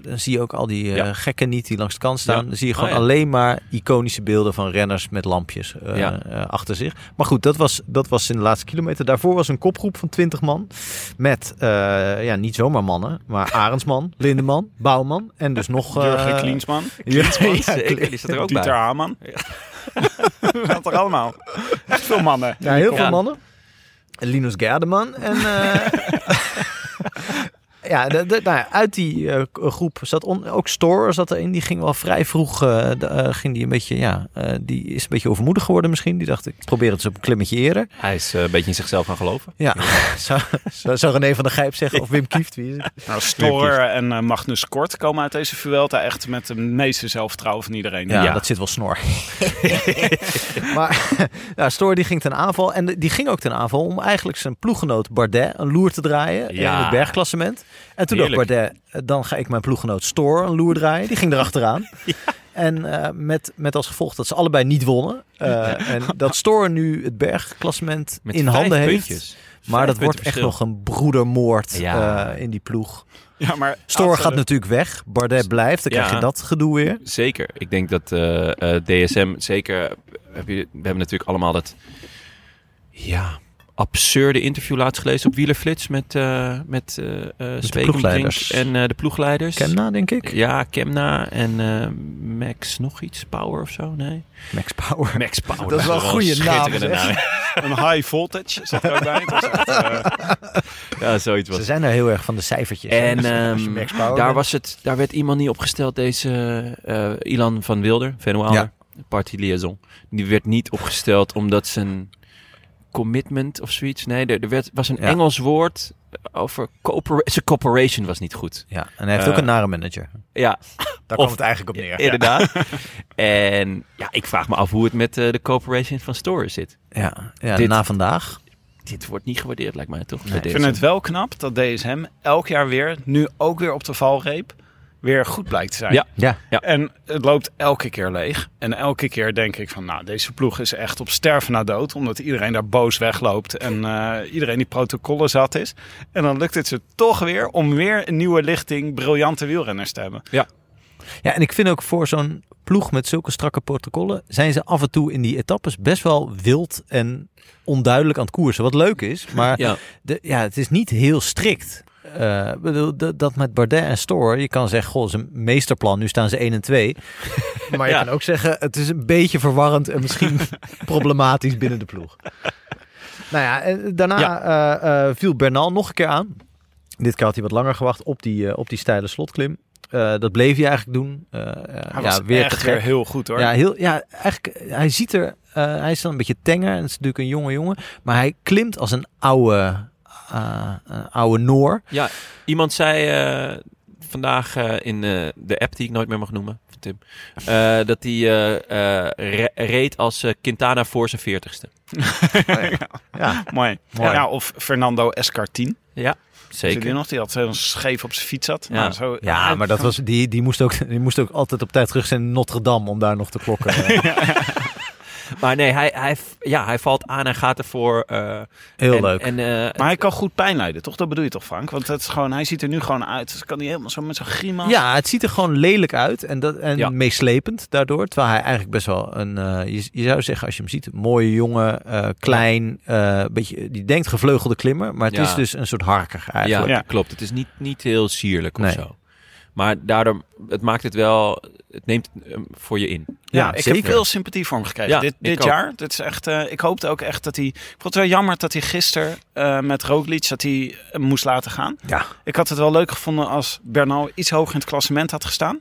Speaker 3: dan zie je ook al die eh,
Speaker 1: Ja.
Speaker 3: gekken niet die langs de kant staan.
Speaker 1: Ja.
Speaker 3: Dan zie je
Speaker 1: Oh,
Speaker 3: gewoon
Speaker 1: ja.
Speaker 3: alleen maar iconische beelden van renners met lampjes eh,
Speaker 1: Ja.
Speaker 3: eh, achter zich. Maar goed, dat was, dat was in de laatste kilometer. Daarvoor was een kopgroep van 20 man. Met, eh, ja, niet zomaar mannen, maar Arendsman, Lindeman, Bouwman en dus nog... eh,
Speaker 2: Jurgen Klinsman.
Speaker 1: staat er ook
Speaker 2: Dieter
Speaker 1: bij.
Speaker 2: Dat er allemaal. Echt veel mannen.
Speaker 3: Ja, heel
Speaker 1: Ja.
Speaker 3: veel mannen. En Linus Gerdeman. En, eh, ja, de, de- nou ja, uit die eh, k- groep zat on- ook Store zat erin. Die ging wel vrij vroeg. eh, de- eh, ging die een beetje, ja, eh, die is een beetje overmoedig geworden misschien. Die dacht, ik probeer het eens op een klimmetje eerder.
Speaker 1: Hij is eh, een beetje in zichzelf gaan geloven.
Speaker 3: Ja, zou, zou, zou René van der Gijp zeggen of Wim Kieft. Wie is het?
Speaker 2: Nou, Storer en eh, Magnus Kort komen uit deze Vuelta echt met de meeste zelfvertrouwen van iedereen.
Speaker 3: Ja,
Speaker 1: Ja.
Speaker 3: dat zit wel snor. maar ja, Store die ging ten aanval. En die ging ook ten aanval om eigenlijk zijn ploeggenoot Bardet een loer te draaien
Speaker 1: Ja.
Speaker 3: in het bergklassement. En toen
Speaker 1: Heerlijk.
Speaker 3: Bardet, eh, dan ga ik mijn ploeggenoot Store een loer draaien. Die ging erachteraan. En eh, met, met als gevolg dat ze allebei niet wonnen. Eh, En dat Store nu het bergklassement
Speaker 1: Met
Speaker 3: in handen heeft.
Speaker 1: puntjes.
Speaker 3: Maar dat wordt echt nog een broedermoord
Speaker 1: Ja.
Speaker 3: eh, in die ploeg.
Speaker 2: Ja, maar
Speaker 3: Store gaat natuurlijk weg. Bardet blijft. Dan krijg
Speaker 1: Ja.
Speaker 3: je dat gedoe weer.
Speaker 1: Zeker. Ik denk dat eh, eh, DSM zeker. Heb je, we hebben natuurlijk allemaal dat. Ja. Absurde interview laatst gelezen op Wielerflits met, eh met eh eh Zwekenbrink
Speaker 3: ploegleiders.
Speaker 1: en eh, de ploegleiders.
Speaker 3: Kemna, denk ik.
Speaker 1: Ja, Kemna en eh, Max nog iets, Power of zo, nee?
Speaker 3: Max Power.
Speaker 1: Max Power.
Speaker 3: Dat is wel een goede naam,
Speaker 1: schitterende
Speaker 3: zeg.
Speaker 1: naam.
Speaker 2: Een high voltage zat er ook bij. Het was echt,
Speaker 1: Ja, zoiets was
Speaker 3: Ze zijn er heel erg van de cijfertjes.
Speaker 1: En
Speaker 3: Dus
Speaker 1: ehm,
Speaker 3: Max Power
Speaker 1: daar,
Speaker 3: bent-
Speaker 1: was het, daar werd iemand niet opgesteld, deze eh, Ilan van Wilder, Venualer,
Speaker 3: Ja.
Speaker 1: Party Liaison. Die werd niet opgesteld omdat zijn commitment of zoiets. Nee, er, er werd, was een
Speaker 3: Ja.
Speaker 1: Engels woord over corpora- zijn corporation was niet goed.
Speaker 3: Ja, en hij heeft ook
Speaker 1: Eh,
Speaker 3: een nare manager.
Speaker 1: Ja,
Speaker 3: Daar
Speaker 1: of-
Speaker 3: komt het eigenlijk op neer.
Speaker 1: inderdaad. en ja, ik vraag me af hoe het met eh, de corporation van Store zit.
Speaker 3: Ja, ja
Speaker 1: Dit-
Speaker 3: na vandaag.
Speaker 1: Dit wordt niet gewaardeerd, lijkt mij toch?
Speaker 3: Nee.
Speaker 2: ik vind het wel knap dat DSM elk jaar weer, nu ook weer op de valreep, weer goed blijkt te zijn.
Speaker 1: Ja.
Speaker 3: Ja,
Speaker 2: En het loopt elke keer leeg. En elke keer denk ik van, nou, deze ploeg is echt op sterven na dood. Omdat iedereen daar boos wegloopt en eh, iedereen die protocollen zat is. En dan lukt het ze toch weer om weer een nieuwe lichting briljante wielrenners te hebben.
Speaker 3: ja, en ik vind ook voor zo'n ploeg met zulke strakke protocollen... zijn ze af en toe in die etappes best wel wild en onduidelijk aan het koersen. Wat leuk is, maar
Speaker 1: Ja.
Speaker 3: de, ja, het is niet heel strikt. Eh, bedoel, dat, met Bardet en Store, je kan zeggen, goh, zijn meesterplan, nu staan ze 1 en 2. Maar je
Speaker 1: Ja.
Speaker 3: kan ook zeggen, het is een beetje verwarrend en misschien problematisch binnen de ploeg. Nou ja, en daarna
Speaker 1: Ja.
Speaker 3: eh, eh, viel Bernal nog een keer aan. Dit keer had hij wat langer gewacht op die, op die steile slotklim. Eh, dat bleef hij eigenlijk doen. Eh, eh,
Speaker 2: Hij
Speaker 3: ja,
Speaker 2: was
Speaker 3: weer
Speaker 2: echt
Speaker 3: te
Speaker 2: weer
Speaker 3: gek.
Speaker 2: heel goed hoor.
Speaker 3: Ja, heel, ja, eigenlijk, hij ziet er, eh, hij is dan een beetje tenger en het is natuurlijk een jonge jongen. Maar hij klimt als een oude, oude Noor.
Speaker 1: Ja, iemand zei eh, vandaag eh, in eh, de app die ik nooit meer mag noemen, van Tim, eh, dat hij eh, eh, re- reed als eh, Quintana voor zijn veertigste.
Speaker 3: Ja,
Speaker 2: Mooi.
Speaker 3: Mooi.
Speaker 2: Ja, of Fernando Escartin.
Speaker 1: Ja,
Speaker 2: Zeker. nog? Die had zo'n scheef op zijn fiets zat.
Speaker 1: Ja.
Speaker 2: Nou, zo,
Speaker 3: ja maar dat was, die, die, moest ook, die moest ook altijd op tijd terug zijn in Notre Dame om daar nog te klokken.
Speaker 1: Maar nee, hij, hij, ja, hij valt aan en gaat ervoor. eh,
Speaker 3: Heel
Speaker 1: en-
Speaker 3: leuk.
Speaker 1: En, eh,
Speaker 2: Maar hij kan goed pijn lijden, toch? Dat bedoel je toch, Frank? Want het is gewoon, hij ziet er nu gewoon uit. Dus kan hij helemaal zo met zo'n grimas.
Speaker 3: Ja, het ziet er gewoon lelijk uit en, dat, en
Speaker 1: Ja.
Speaker 3: meeslepend daardoor. Terwijl hij eigenlijk best wel een, eh, je, je zou zeggen als je hem ziet, een mooie jongen, eh, klein, eh, beetje, die denkt gevleugelde klimmer. Maar het
Speaker 1: Ja.
Speaker 3: is dus een soort harker
Speaker 1: ja,
Speaker 3: eigenlijk.
Speaker 2: Ja.
Speaker 1: klopt. Het is niet, niet heel sierlijk of
Speaker 3: Nee.
Speaker 1: zo. Maar daardoor, het maakt het wel, het neemt hem voor je in.
Speaker 2: Ja,
Speaker 3: Ja,
Speaker 2: ik
Speaker 3: zeker.
Speaker 2: heb veel sympathie voor hem gekregen.
Speaker 1: Ja,
Speaker 2: dit dit jaar. Dit is echt, eh, ik hoopte ook echt dat hij... Ik vond het wel jammer dat hij gisteren eh, met Roglic dat hij hem moest laten gaan.
Speaker 3: Ja.
Speaker 2: Ik had het wel leuk gevonden als Bernal iets hoger in het klassement had gestaan.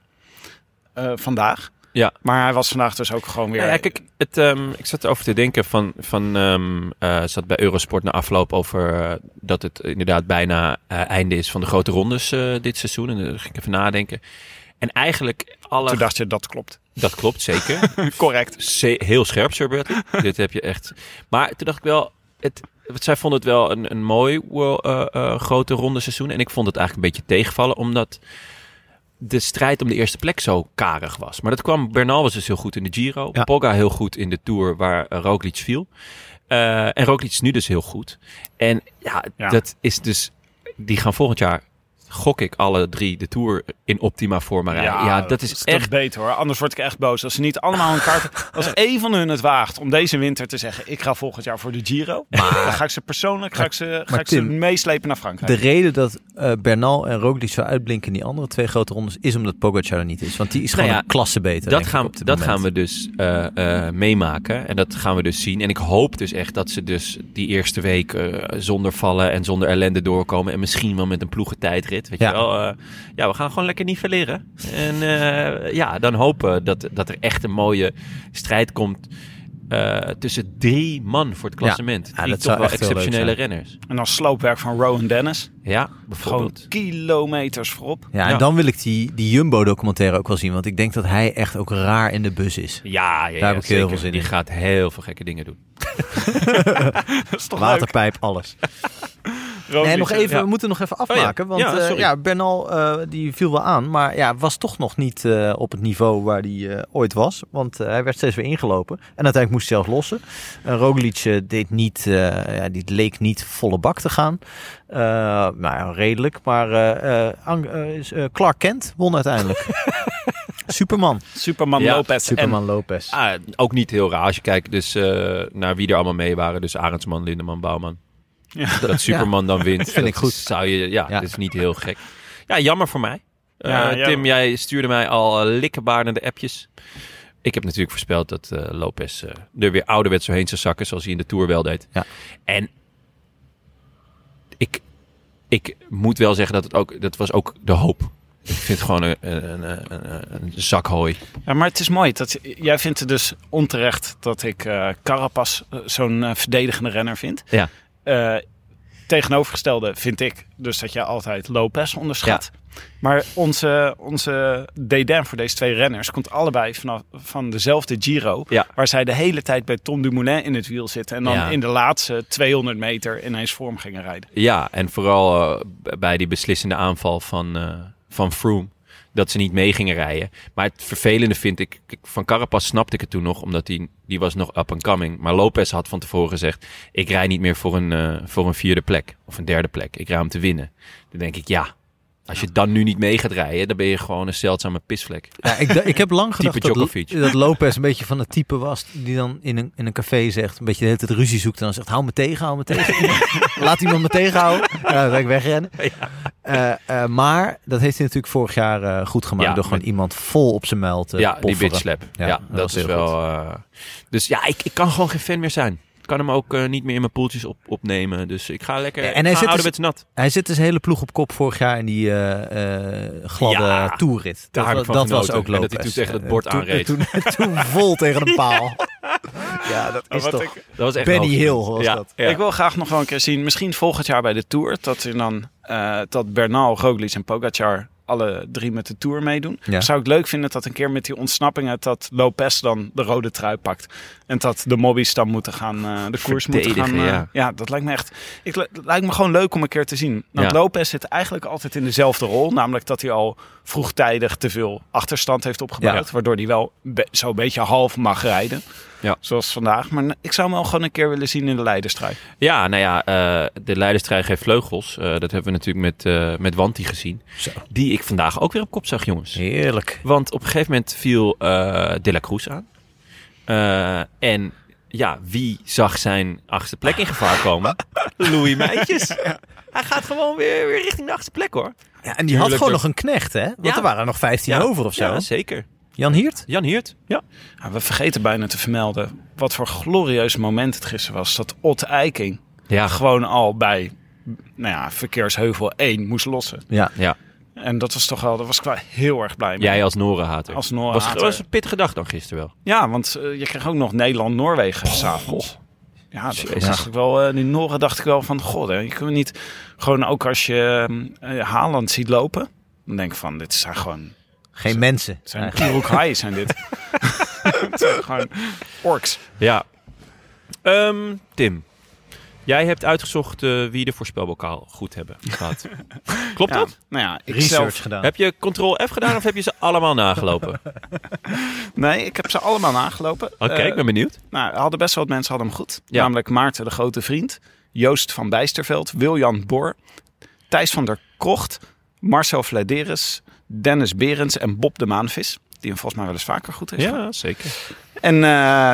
Speaker 2: Eh, vandaag.
Speaker 1: Ja.
Speaker 2: Maar hij was vandaag dus ook gewoon weer...
Speaker 1: Ja, ja, kijk, het, ehm, ik zat erover te denken van, van ehm, eh, zat bij Eurosport na afloop over eh, dat het inderdaad bijna eh, einde is van de grote rondes dit seizoen. En dan ging ik even nadenken. En eigenlijk alle...
Speaker 2: Toen dacht je, dat klopt.
Speaker 1: Dat klopt, zeker.
Speaker 2: Correct.
Speaker 1: Ze- heel scherp, Sir Bertie. Dit heb je echt. Maar toen dacht ik wel, het, zij vonden het wel een, een mooi grote ronde seizoen. En ik vond het eigenlijk een beetje tegenvallen, omdat de strijd om de eerste plek zo karig was. Maar dat kwam, Bernal was dus heel goed in de Giro.
Speaker 3: Ja.
Speaker 1: Pogga heel goed in de Tour waar uh, Roglic viel. Eh, en Roglic is nu dus heel goed. En ja,
Speaker 2: Ja.
Speaker 1: dat is dus... Die gaan volgend jaar, gok ik, alle drie de Tour in optima forma rijden. Ja, dat is echt...
Speaker 2: beter hoor. Anders word ik echt boos. Als ze niet allemaal een kaart... Als één van hun het waagt om deze winter te zeggen... ik ga volgend jaar voor de Giro. dan ga ik ze persoonlijk ga ik ze, ga
Speaker 3: maar
Speaker 2: ik ze meeslepen naar Frankrijk.
Speaker 3: De reden dat eh, Bernal en Roglic zo uitblinken in die andere twee grote rondes is omdat Pogacar er niet is. Want die is
Speaker 1: Nou
Speaker 3: gewoon
Speaker 1: ja,
Speaker 3: een klasse beter.
Speaker 1: Dat, gaan, dat
Speaker 3: moment.
Speaker 1: gaan we dus eh, eh, meemaken. En dat gaan we dus zien. En ik hoop dus echt dat ze dus die eerste week eh, zonder vallen en zonder ellende doorkomen. En misschien wel met een ploegentijdrit. Weet
Speaker 3: Ja.
Speaker 1: je wel. Eh, ja, we gaan gewoon lekker nivelleren. En eh, ja, dan hopen dat, dat er echt een mooie strijd komt eh, tussen drie man voor het klassement.
Speaker 3: Ja,
Speaker 1: die
Speaker 3: dat
Speaker 1: toch wel
Speaker 3: echt heel leuk
Speaker 1: exceptionele
Speaker 3: zijn.
Speaker 1: renners.
Speaker 2: En dan sloopwerk van Rowan Dennis.
Speaker 1: Ja,
Speaker 2: Gewoon
Speaker 1: bijvoorbeeld.
Speaker 2: kilometers voorop.
Speaker 3: Ja, en
Speaker 1: Ja.
Speaker 3: dan wil ik die, die Jumbo-documentaire ook wel zien. Want ik denk dat hij echt ook raar in de bus is.
Speaker 1: Ja, ja, ja,
Speaker 3: Daar heb ik heel veel zin
Speaker 1: Die
Speaker 3: in.
Speaker 1: gaat heel veel gekke dingen doen.
Speaker 2: Dat is toch
Speaker 3: Waterpijp, alles. Nee, nog even,
Speaker 1: ja.
Speaker 3: we moeten nog even
Speaker 1: Oh ja.
Speaker 3: afmaken. Want
Speaker 1: Ja,
Speaker 3: eh, ja, Bernal eh, die viel wel aan. Maar ja, was toch nog niet eh, op het niveau waar hij eh, ooit was. Want eh, hij werd steeds weer ingelopen. En uiteindelijk moest hij zelf lossen. En Roglic deed niet, eh, ja, die leek niet volle bak te gaan. Eh, nou ja, redelijk. Maar eh, eh, eh, eh, Clark Kent won uiteindelijk. Superman.
Speaker 2: Superman
Speaker 1: Ja,
Speaker 2: Lopez.
Speaker 3: Superman Lopez.
Speaker 1: Ah, ook niet heel raar als je kijkt dus, eh, naar wie er allemaal mee waren. Dus Arendsman, Lindeman, Bouwman.
Speaker 2: Ja.
Speaker 1: Dat Superman dan wint.
Speaker 3: Vind ik goed.
Speaker 1: Zou je, ja, dat is niet heel gek. Ja, jammer voor mij. Eh. Tim, jij stuurde mij al uh, likkenbaardende appjes. Ik heb natuurlijk voorspeld dat eh, Lopez eh, er weer ouderwets doorheen zou zakken, zoals hij in de Tour wel deed.
Speaker 3: Ja.
Speaker 1: En ik, ik moet wel zeggen dat het ook, dat was ook de hoop. Ik vind het gewoon een, een, een, een, een zak hooi.
Speaker 2: Ja, maar het is mooi. Dat, jij vindt het dus onterecht dat ik eh Carapaz eh, zo'n eh, verdedigende renner vind.
Speaker 1: Ja.
Speaker 2: Eh, tegenovergestelde vind ik dus dat jij altijd Lopez onderschat. Maar onze, onze dédain voor deze twee renners komt allebei vanaf van dezelfde Giro.
Speaker 1: Ja.
Speaker 2: Waar zij de hele tijd bij Tom Dumoulin in het wiel zitten. En dan
Speaker 1: Ja.
Speaker 2: in de laatste 200 meter ineens vorm gingen rijden.
Speaker 1: Ja, en vooral eh, bij die beslissende aanval van, eh van Froome. Dat ze niet mee gingen rijden. Maar het vervelende vind ik... Van Carapaz snapte ik het toen nog, omdat die, die was nog up and coming. Maar Lopez had van tevoren gezegd... ik rij niet meer voor een, eh, voor een vierde plek. Of een derde plek. Ik rij om te winnen. Dan denk ik, ja... Als je dan nu niet mee gaat rijden, dan ben je gewoon een zeldzame pisvlek.
Speaker 3: Ja, ik, ik heb lang gedacht dat, dat Lopez een beetje van het type was die dan in een, in een café zegt, een beetje de hele tijd ruzie zoekt en dan zegt, hou me tegen, hou me tegen. Laat iemand me tegenhouden. En dan ben ik wegrennen. Eh, eh, maar dat heeft hij natuurlijk vorig jaar eh, goed gemaakt
Speaker 1: Ja,
Speaker 3: door gewoon
Speaker 1: met-
Speaker 3: iemand vol op zijn muil te
Speaker 1: ja, die
Speaker 3: pofferen.
Speaker 1: bitch slap. Ja, dat, is wel... dus ja, ik, ik kan gewoon geen fan meer zijn. Ik kan hem ook eh, niet meer in mijn poeltjes op, opnemen. Dus ik ga lekker...
Speaker 3: En
Speaker 1: En
Speaker 3: hij zit dus-
Speaker 1: nat.
Speaker 3: Hij zit dus hele ploeg op kop vorig jaar in die eh, eh, gladde
Speaker 1: Ja,
Speaker 3: toerrit. dat
Speaker 1: van
Speaker 3: dat was ook
Speaker 1: En
Speaker 3: Lopez.
Speaker 1: dat hij toen tegen het bord
Speaker 3: toen-
Speaker 1: aanreed.
Speaker 3: Toen, toen vol tegen een paal. ja, dat is toch...
Speaker 2: ik-
Speaker 1: Dat was echt
Speaker 3: Benny Hill was
Speaker 1: ja,
Speaker 3: dat.
Speaker 1: Ja.
Speaker 2: Ik wil graag nog wel een keer zien, misschien volgend jaar bij de Tour, dat, er dan, eh, dat Bernal, Roglic en Pogacar alle drie met de Tour meedoen.
Speaker 3: Ja.
Speaker 2: Zou ik leuk vinden dat een keer met die ontsnappingen dat Lopez dan de rode trui pakt. En dat de mobbies dan moeten gaan, eh, de koers moeten gaan. Eh,
Speaker 1: ja.
Speaker 2: dat lijkt me echt, ik, het lijkt me gewoon leuk om een keer te zien. Want
Speaker 1: Ja.
Speaker 2: Lopez zit eigenlijk altijd in dezelfde rol, namelijk dat hij al vroegtijdig te veel achterstand heeft opgebouwd. Waardoor hij wel be- zo'n beetje half mag rijden.
Speaker 1: Ja.
Speaker 2: Zoals vandaag. Maar ik zou hem wel gewoon een keer willen zien in de leiderstrijd.
Speaker 1: Ja, nou ja, eh, de leiderstrijd heeft vleugels. Eh, dat hebben we natuurlijk met, eh met Wanti gezien. Die ik vandaag ook weer op kop zag, jongens.
Speaker 3: Heerlijk.
Speaker 1: Want op een gegeven moment viel eh De La Cruz aan. Eh, en ja, wie zag zijn achtste plek in gevaar komen? Louis Meijtjes. Hij gaat gewoon weer, weer richting de achtste plek, hoor.
Speaker 3: Ja, en die had gewoon
Speaker 1: dat-
Speaker 3: nog een knecht, hè? Want
Speaker 1: Ja.
Speaker 3: er waren er nog 15 over of zo.
Speaker 1: Ja, zeker.
Speaker 3: Jan Hiert?
Speaker 1: Jan Hiert. Ja.
Speaker 2: Ja, we vergeten bijna te vermelden wat voor glorieus moment het gisteren was. Dat Otte Eiking
Speaker 1: Ja,
Speaker 2: gewoon al bij nou ja, verkeersheuvel 1 moest lossen.
Speaker 3: Ja.
Speaker 1: ja.
Speaker 2: En dat was toch wel, daar was ik wel heel erg blij mee.
Speaker 1: Jij als Norenhater.
Speaker 2: Als
Speaker 1: was,
Speaker 2: Noorhater.
Speaker 1: was een pittige dag dan gisteren wel.
Speaker 2: Ja, want eh, je kreeg ook nog Nederland-Noorwegen s'avonds. Ja, dat was
Speaker 1: Jezus.
Speaker 2: eigenlijk wel, eh die Noren dacht ik wel van, god, hè, je kunt niet gewoon ook als je eh, Haaland ziet lopen, dan denk ik van, dit zijn gewoon,
Speaker 3: Geen mensen.
Speaker 2: het zijn Hai zijn dit. het zijn gewoon orks.
Speaker 1: Ja. Ehm, Tim, jij hebt uitgezocht eh, wie de voorspelbokaal goed hebben gehad. Klopt
Speaker 2: Ja,
Speaker 1: dat?
Speaker 2: nou ja, ik
Speaker 3: Research
Speaker 2: zelf,
Speaker 3: gedaan.
Speaker 1: Heb je Ctrl F gedaan of heb je ze allemaal nagelopen? Oké,
Speaker 2: nee, ik heb ze allemaal nagelopen. Eh,
Speaker 1: ik ben benieuwd.
Speaker 2: Nou, hadden best wel wat mensen hadden hem goed.
Speaker 1: Ja.
Speaker 2: Namelijk Maarten de Grote Vriend, Joost van Bijsterveld, Wiljan Bor, Thijs van der Krocht, Marcel Vladeris, Dennis Berends en Bob de Maanvis. Die hem volgens mij wel eens vaker goed heeft.
Speaker 1: Ja, zeker.
Speaker 2: En eh,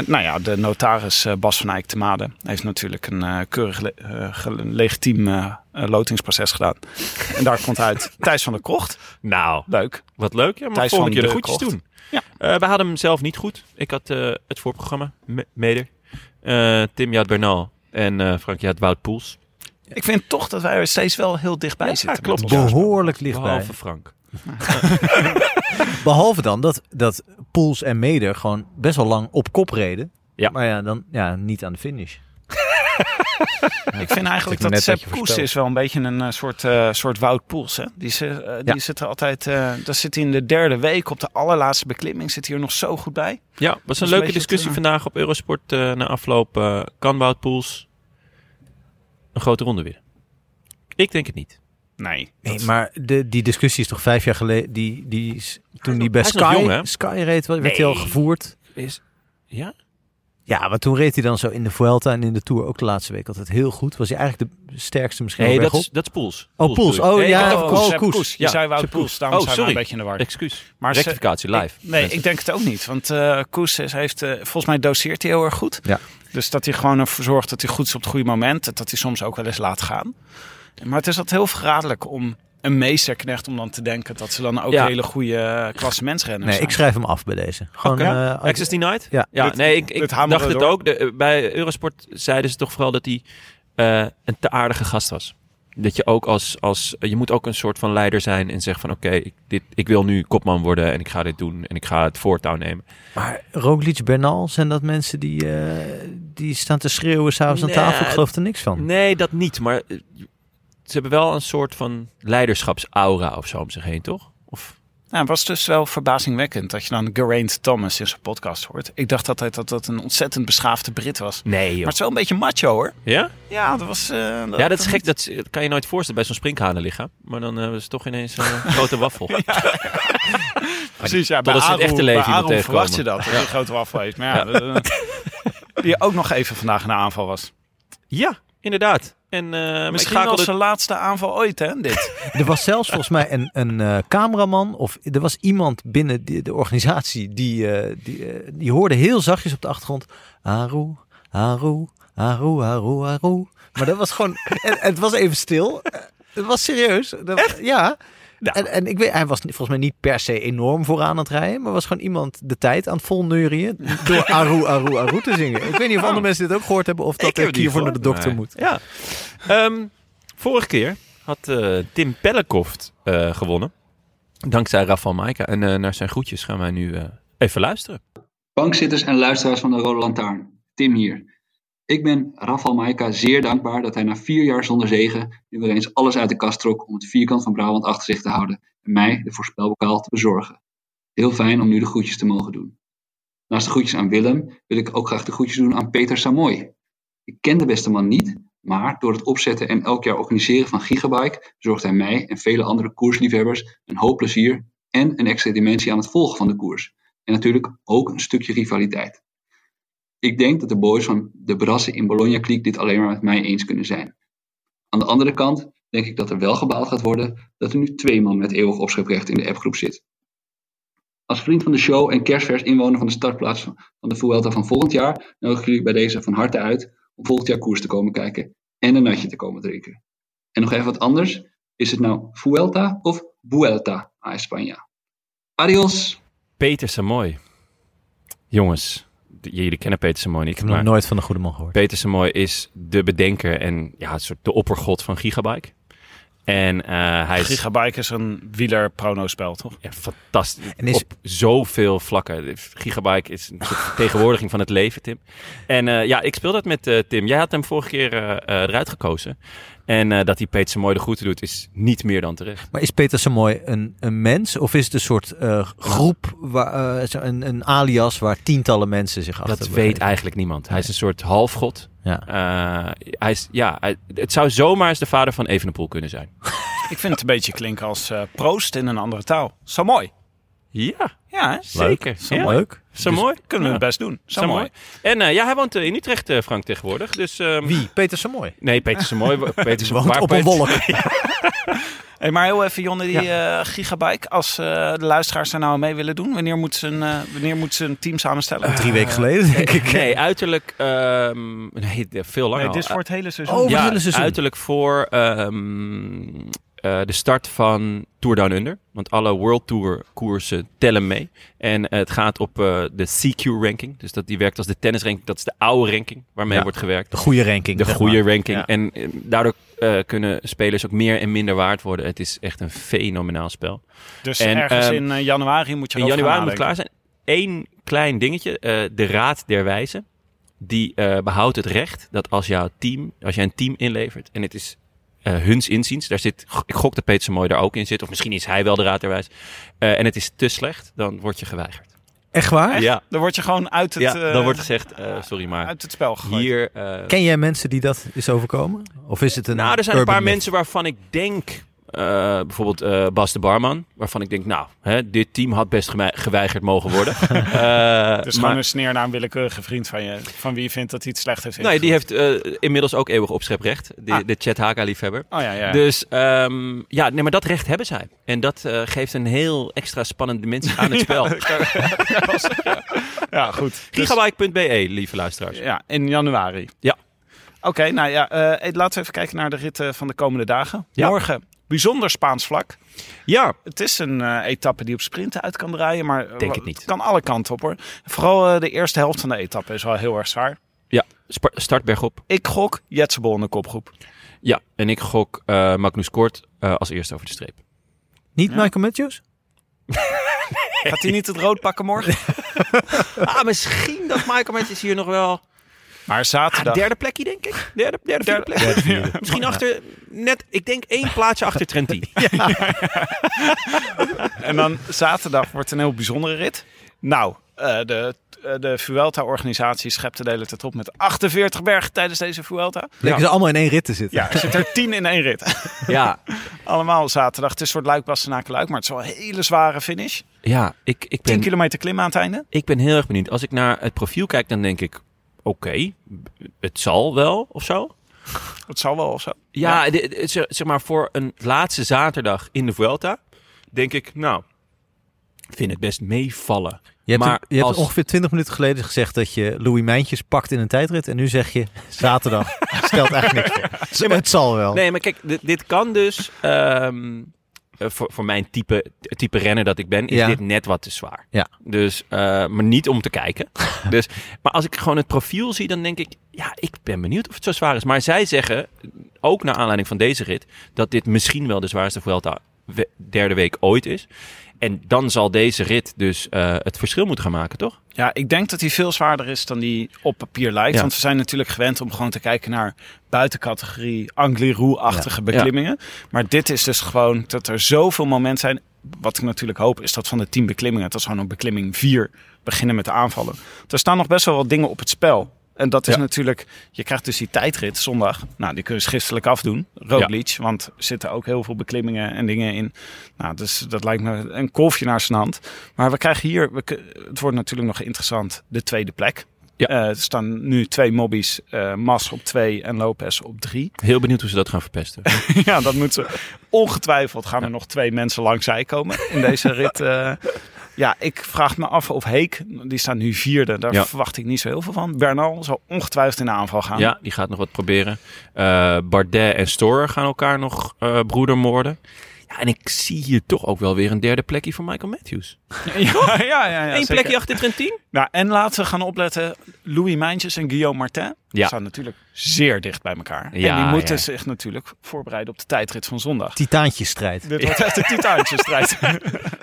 Speaker 2: nou ja, de notaris eh, Bas van Eyck te Made heeft natuurlijk een eh, keurig le- eh, legitiem lotingsproces gedaan. en daar komt uit Thijs van der Krocht.
Speaker 1: Nou,
Speaker 2: Leuk.
Speaker 1: wat leuk. Ja, maar
Speaker 2: Thijs
Speaker 1: volgende
Speaker 2: van
Speaker 1: keer de
Speaker 2: de
Speaker 1: goedjes
Speaker 2: Krocht.
Speaker 1: doen.
Speaker 2: Ja.
Speaker 1: Eh, we hadden hem zelf niet goed. Ik had eh, het voorprogramma me- mede. Eh, Tim, je had Bernal. En eh, Frank, je had Wout Poels.
Speaker 2: Ik vind toch dat wij er steeds wel heel dichtbij
Speaker 1: Ja,
Speaker 2: zitten.
Speaker 1: klopt.
Speaker 2: met elkaar.
Speaker 3: Behoorlijk lichtbij.
Speaker 1: Behalve Frank.
Speaker 3: Behalve dan dat, dat Poels en Meder gewoon best wel lang op kop reden.
Speaker 1: Ja.
Speaker 3: Maar ja, dan ja, niet aan de finish.
Speaker 2: Ik vind eigenlijk dat
Speaker 3: wat
Speaker 2: Sepp Koes is wel een beetje een eh, soort, eh, soort Wout Poels. Hè? Die, ze, eh, die
Speaker 3: Ja.
Speaker 2: zit er altijd, eh daar zit hij in de derde week op de allerlaatste beklimming. Zit hij er nog zo goed bij.
Speaker 1: Ja, was
Speaker 2: is
Speaker 1: een
Speaker 2: een
Speaker 1: leuke discussie vandaag op Eurosport eh, na afloop. kan Wout Poels een grote ronde winnen? Ik denk het niet.
Speaker 2: Nee.
Speaker 3: Nee, maar de, die discussie is toch vijf jaar geleden. Die, die is, toen
Speaker 1: is
Speaker 3: die bij
Speaker 1: nog
Speaker 3: Sky,
Speaker 1: jong?
Speaker 3: Sky reed, werd werd hij al
Speaker 1: Nee.
Speaker 3: gevoerd.
Speaker 1: Is, ja?
Speaker 3: Ja, maar toen reed hij dan zo in de Vuelta en in de Tour ook de laatste week altijd heel goed. Was hij eigenlijk de sterkste misschien
Speaker 1: Nee,
Speaker 3: wel
Speaker 1: dat is, dat is Poels.
Speaker 3: Oh, Poels. Oh,
Speaker 1: Nee,
Speaker 3: ja.
Speaker 2: Oh,
Speaker 3: Koes.
Speaker 2: Koes. Je
Speaker 1: Ja,
Speaker 2: zei Wout
Speaker 1: Sepp
Speaker 2: Poels, daarom
Speaker 1: Oh,
Speaker 2: zijn we
Speaker 1: sorry.
Speaker 2: een beetje in de war.
Speaker 1: Excuus.
Speaker 2: Maar
Speaker 1: Rectificatie, live.
Speaker 2: Nee, ik denk het ook niet. Want eh Koes is, heeft, eh, volgens mij doseert hij heel erg goed.
Speaker 3: Ja.
Speaker 2: Dus dat hij gewoon ervoor zorgt dat hij goed is op het goede moment. En dat hij soms ook wel eens laat gaan. Maar het is altijd heel verraderlijk om een meesterknecht om dan te denken dat ze dan ook
Speaker 1: Ja.
Speaker 2: hele goede klassementsrenners
Speaker 3: Nee,
Speaker 2: zijn.
Speaker 3: ik schrijf hem af bij deze. Gewoon,
Speaker 1: Oké.
Speaker 3: eh, als-
Speaker 1: Access Denied?
Speaker 3: Ja.
Speaker 1: ja
Speaker 2: Dit-
Speaker 1: nee, ik, ik dacht het ook. De, eh, bij Eurosport zeiden ze toch vooral dat hij eh, een te aardige gast was. Dat je ook als, als je moet ook een soort van leider zijn en zeggen van oké, ik, dit ik wil nu kopman worden en ik ga dit doen en ik ga het voortouw nemen.
Speaker 3: Maar Roglic, Bernal, zijn dat mensen die, eh, die staan te schreeuwen s'avonds aan tafel? Ik geloof er niks van.
Speaker 1: Nee, dat niet. Maar eh, ze hebben wel een soort van leiderschapsaura of zo om zich heen, toch? Of
Speaker 2: Nou, het was dus wel verbazingwekkend dat je dan Geraint Thomas in zijn podcast hoort. Ik dacht altijd dat dat een ontzettend beschaafde Brit was.
Speaker 1: nee,
Speaker 2: Maar het is wel een beetje macho hoor.
Speaker 1: Ja?
Speaker 2: Ja, dat was... eh,
Speaker 1: Ja, dat is gek. Dat, kan je nooit voorstellen bij zo'n sprinkhanenlichaam. Maar dan hebben ze toch ineens eh, een grote waffel.
Speaker 2: Precies, ja. Bij
Speaker 1: Totdat ze het echte leven
Speaker 2: verwacht je dat, dat hij een grote wafel heeft. Maar ja, eh, die ook nog even vandaag in de aanval was.
Speaker 1: Ja, inderdaad. En, eh, ik
Speaker 2: Misschien wel zijn laatste aanval ooit, hè, dit.
Speaker 3: Er was zelfs volgens mij een, een eh, cameraman of er was iemand binnen de, de organisatie die, eh, die, die hoorde heel zachtjes op de achtergrond Aru, Aru, Aru, Aru, Aru. Maar dat was gewoon, en, en het was even stil. Het was serieus. Dat, Ja. En, en ik weet, hij was volgens mij niet per se enorm vooraan aan het rijden, maar was gewoon iemand de tijd aan het volneurien door Aru, Aru, Aru te zingen. Ik weet niet of andere mensen dit ook gehoord hebben of dat
Speaker 1: Ik
Speaker 3: hiervoor naar de dokter moet.
Speaker 1: Ja. Ehm, vorige keer had eh, Tim Pellekoft eh, gewonnen. Dankzij Rafal Maika. En eh, naar zijn groetjes gaan wij nu eh, even luisteren.
Speaker 6: Bankzitters en luisteraars van de Rode Lantaarn. Tim hier. Ik ben Rafal Maika zeer dankbaar dat hij na vier jaar zonder zegen nu weer eens alles uit de kast trok om het vierkant van Brabant achter zich te houden en mij de voorspelbokaal te bezorgen. Heel fijn om nu de groetjes te mogen doen. Naast de groetjes aan Willem wil ik ook graag de groetjes doen aan Peter Samoy. Ik ken de beste man niet, maar door het opzetten en elk jaar organiseren van Gigabike zorgt hij mij en vele andere koersliefhebbers een hoop plezier en een extra dimensie aan het volgen van de koers. En natuurlijk ook een stukje rivaliteit. Ik denk dat de boys van de Brassen in Bologna Kliek dit alleen maar met mij eens kunnen zijn. Aan de andere kant denk ik dat er wel gebaald gaat worden dat er nu twee man met eeuwig opschriprecht in de appgroep zit. Als vriend van de show en kerstvers inwoner van de startplaats van de Vuelta van volgend jaar nodig ik jullie bij deze van harte uit om volgend jaar koers te komen kijken en een natje te komen drinken. En nog even wat anders, is het nou Vuelta of Vuelta a España? Adios!
Speaker 1: Peter Samoy. Jongens, jullie kennen Peter Samoy.
Speaker 3: Ik heb nog nooit van de goede man gehoord.
Speaker 1: Peter Samoy is de bedenker en ja, een soort de oppergod van Gigabike. En eh, hij is
Speaker 2: Gigabike is een wieler-prono-spel, toch?
Speaker 1: ja, fantastisch.
Speaker 3: En is-
Speaker 1: Op zoveel vlakken. Gigabike is een soort vertegenwoordiging van het leven, Tim. En eh, ja, ik speel dat met eh, Tim. Jij had hem vorige keer eh, eh, eruit gekozen. En eh, dat hij Peter Samoy de groeten doet, is niet meer dan terecht.
Speaker 3: Maar is Peter Samoy een, een mens of is het een soort eh, groep, waar, een, een alias waar tientallen mensen zich achter
Speaker 1: Dat weet eigenlijk niemand. Hij is een soort halfgod.
Speaker 3: Ja.
Speaker 1: Eh, hij is, ja, hij- het zou zomaar eens de vader van Evenepoel kunnen zijn.
Speaker 2: Ik vind het een beetje klinken als eh, proost in een andere taal. Zo mooi.
Speaker 1: Ja,
Speaker 2: Ja,
Speaker 1: zeker.
Speaker 3: Zo
Speaker 1: Ja.
Speaker 3: leuk.
Speaker 1: Zo mooi.
Speaker 2: Kunnen we
Speaker 1: Ja.
Speaker 2: het best doen. Zo,
Speaker 1: Zo
Speaker 2: mooi.
Speaker 1: mooi. En eh, ja, hij woont eh, in Utrecht, eh, Frank, tegenwoordig. Dus, ehm,
Speaker 3: Wie? Peter Samoy.
Speaker 1: Nee, Peter Samoy. Peter Samoy.
Speaker 3: Woont op een wolk.
Speaker 2: Hey, maar heel even, Jonne, die eh, Gigabike. Als eh, de luisteraars daar nou mee willen doen, wanneer moet ze een, wanneer moet ze een team samenstellen?
Speaker 3: Drie weken geleden, denk ik.
Speaker 1: Nee, uiterlijk... ehm, nee, veel langer
Speaker 2: nee, dit is voor het hele seizoen.
Speaker 3: Oh,
Speaker 1: ja,
Speaker 3: het hele seizoen.
Speaker 1: uiterlijk voor ehm, eh, de start van Tour Down Under. Want alle World Tour koersen tellen mee. En eh, het gaat op eh, de CQ-ranking. Dus dat die werkt als de tennisranking. Dat is de oude ranking waarmee
Speaker 3: Ja.
Speaker 1: wordt gewerkt.
Speaker 3: De goede ranking.
Speaker 1: De goede
Speaker 3: maar.
Speaker 1: ranking.
Speaker 3: Ja.
Speaker 1: En daardoor eh, kunnen spelers ook meer en minder waard worden. Het is echt een fenomenaal spel.
Speaker 2: Dus
Speaker 1: En,
Speaker 2: ergens
Speaker 1: ehm,
Speaker 2: in januari moet je
Speaker 1: In januari moet klaar zijn. Eén klein dingetje. eh, de Raad der Wijzen. Die eh, behoudt het recht dat als jouw team, als jij een team inlevert en het is huns inziens, daar zit, ik gok dat Peter Mooi daar ook in zit, of misschien is hij wel de Raad der Wijzen, eh, en het is te slecht, dan word je geweigerd.
Speaker 3: Echt waar?
Speaker 1: Ja,
Speaker 2: Dan word je gewoon uit het,
Speaker 1: ja
Speaker 2: eh,
Speaker 1: dan wordt gezegd, eh, sorry maar,
Speaker 2: uit het spel gegooid.
Speaker 1: hier... eh,
Speaker 3: Ken jij mensen die dat is overkomen? Of is het een
Speaker 1: nou, er zijn een paar
Speaker 3: myth?
Speaker 1: mensen waarvan ik denk, eh, bijvoorbeeld eh, Bas de Barman, waarvan ik denk, nou, hè, dit team had best geweigerd mogen worden.
Speaker 2: Dus
Speaker 1: maar-
Speaker 2: gewoon een sneer naar een willekeurige vriend van je, van wie je vindt dat hij het slecht heeft
Speaker 1: Nee, die heeft inmiddels ook eeuwig opscheprecht. De,
Speaker 2: Ah.
Speaker 1: de Chet Haga-liefhebber.
Speaker 2: Oh ja, ja.
Speaker 1: Dus ehm, ja, nee, maar dat recht hebben zij. En dat geeft een heel extra spannende dimensie aan het spel.
Speaker 2: ja, goed.
Speaker 1: Gigabyte.be, lieve luisteraars.
Speaker 2: ja, in januari.
Speaker 1: Ja.
Speaker 2: Oké, nou ja, laten we even kijken naar de ritten van de komende dagen.
Speaker 1: Ja.
Speaker 2: Morgen, bijzonder Spaans vlak.
Speaker 1: Ja,
Speaker 2: Het is een eh, etappe die op sprinten uit kan draaien, maar eh,
Speaker 1: Denk het niet.
Speaker 2: kan alle kanten op hoor. Vooral eh, de eerste helft van de etappe is wel heel erg zwaar.
Speaker 1: ja. Start bergop.
Speaker 2: Ik gok Jetsebol in de kopgroep.
Speaker 1: Ja, en ik gok eh Magnus Kort eh, als eerste over de streep.
Speaker 3: Niet
Speaker 2: Ja.
Speaker 3: Michael Matthews?
Speaker 2: Gaat hij niet het rood pakken morgen?
Speaker 1: Ah, misschien dat Michael Matthews hier nog wel...
Speaker 2: Maar
Speaker 1: Ah,
Speaker 2: zaterdag.
Speaker 1: derde plekje, denk ik. Derde, derde,
Speaker 2: Derde-.
Speaker 1: Misschien achter, net, ik denk één plaatsje achter Trentin.
Speaker 2: En dan zaterdag wordt een heel bijzondere rit. Nou, eh, de, eh, de Vuelta-organisatie schept de hele tijd op met 48 bergen tijdens deze Vuelta.
Speaker 3: Lekker ze allemaal in één rit te zitten.
Speaker 2: Ja, er zitten er 10 in één rit.
Speaker 1: Ja,
Speaker 2: Allemaal zaterdag. Het is een soort luik bastenaken luik, maar het is wel een hele zware finish.
Speaker 1: ja ik, ik
Speaker 2: 10
Speaker 1: ben...
Speaker 2: kilometer klimmen aan het einde.
Speaker 1: Ik ben heel erg benieuwd. Als ik naar het profiel kijk, dan denk ik... Oké, het zal wel of zo.
Speaker 2: Dat zal wel of zo.
Speaker 1: Ja, de- de- zeg maar voor een laatste zaterdag in de Vuelta... denk ik, nou... vind het best meevallen.
Speaker 3: Je hebt,
Speaker 1: Maar
Speaker 3: je hebt
Speaker 1: als-
Speaker 3: ongeveer 20 minuten geleden gezegd dat je Louis Mijntjes pakt in een tijdrit. En nu zeg je zaterdag. Stelt eigenlijk niks voor. Het zal wel.
Speaker 1: Nee, maar kijk, dit, dit kan dus... ehm, eh, voor, voor mijn type, type renner dat ik ben, is
Speaker 3: Ja.
Speaker 1: dit net wat te zwaar.
Speaker 3: Ja.
Speaker 1: Dus, eh, maar niet om te kijken. dus, maar als ik gewoon het profiel zie, dan denk ik, ja, ik ben benieuwd of het zo zwaar is. Maar zij zeggen, ook naar aanleiding van deze rit, dat dit misschien wel de zwaarste Vuelta derde week ooit is. En dan zal deze rit dus eh, het verschil moeten gaan maken, toch?
Speaker 2: Ja, ik denk dat hij veel zwaarder is dan die op papier lijkt.
Speaker 1: Ja.
Speaker 2: Want we zijn natuurlijk gewend om gewoon te kijken naar buitencategorie Angliru-achtige beklimmingen. Maar dit is dus gewoon dat er zoveel momenten zijn. Wat ik natuurlijk hoop is dat van de tien beklimmingen, dat is gewoon op beklimming 4 beginnen met de aanvallen. Er staan nog best wel wat dingen op het spel. En dat is
Speaker 1: Ja.
Speaker 2: natuurlijk, je krijgt dus die tijdrit zondag. Nou, die kun je schriftelijk afdoen. Roglic, want er zitten ook heel veel beklimmingen en dingen in. Nou, dus dat lijkt me een kolfje naar zijn hand. Maar we krijgen hier, we, het wordt natuurlijk nog interessant, de tweede plek.
Speaker 1: Ja.
Speaker 2: Eh, er staan nu twee mobbies, eh Mas op twee en Lopez op drie.
Speaker 1: Heel benieuwd hoe ze dat gaan verpesten.
Speaker 2: ja, dat moeten ze. Ongetwijfeld gaan er nog twee mensen langs zij komen in deze rit. eh. Ja, ik vraag me af of Heek, die staat nu vierde, daar
Speaker 1: Ja.
Speaker 2: verwacht ik niet zo heel veel van. Bernal zal ongetwijfeld in de aanval gaan.
Speaker 1: Ja, die gaat nog wat proberen. Eh, Bardet en Storer gaan elkaar nog eh broedermoorden. Ja, en ik zie hier toch ook wel weer een derde plekje voor Michael Matthews.
Speaker 2: ja, ja, ja, ja,
Speaker 1: Eén plekje achter Trentin.
Speaker 2: Nou, en laten we gaan opletten. Louis Mijntjes en Guillaume Martin
Speaker 1: Ja.
Speaker 2: staan natuurlijk zeer dicht bij elkaar.
Speaker 1: Ja,
Speaker 2: en die moeten
Speaker 1: ja.
Speaker 2: zich natuurlijk voorbereiden op de tijdrit van zondag.
Speaker 3: Titaantjesstrijd.
Speaker 2: Dit wordt echt een titaantjesstrijd.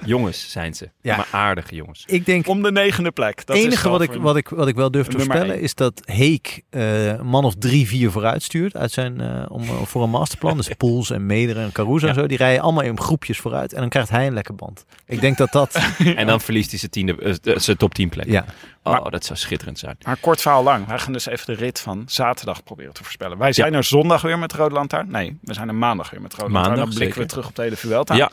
Speaker 1: Jongens zijn ze.
Speaker 3: Ja.
Speaker 1: Maar aardige jongens.
Speaker 3: Ik denk,
Speaker 2: Om de negende plek. Dat
Speaker 3: het enige wat ik, wat, ik, wat ik wel durf te voorspellen is dat Heek eh, een man of drie, vier vooruit stuurt uit zijn, eh, om, eh, voor een masterplan. Dus Poels en Meder en Caruso en zo. Die rijden allemaal in groepjes vooruit. En dan krijgt hij een lekker band. Ik denk dat dat...
Speaker 1: En dan verliest hij zijn, tiende, eh, zijn top 10 plek.
Speaker 3: ja.
Speaker 1: Oh, dat zou schitterend zijn.
Speaker 2: Maar kort verhaal lang. Wij gaan dus even de rit van zaterdag proberen te voorspellen. Wij zijn er zondag weer met Rode Lantaarn. Nee, we zijn er maandag weer met Rode Lantaarn. Dan blikken we terug op de hele Vuelta.
Speaker 1: Ja.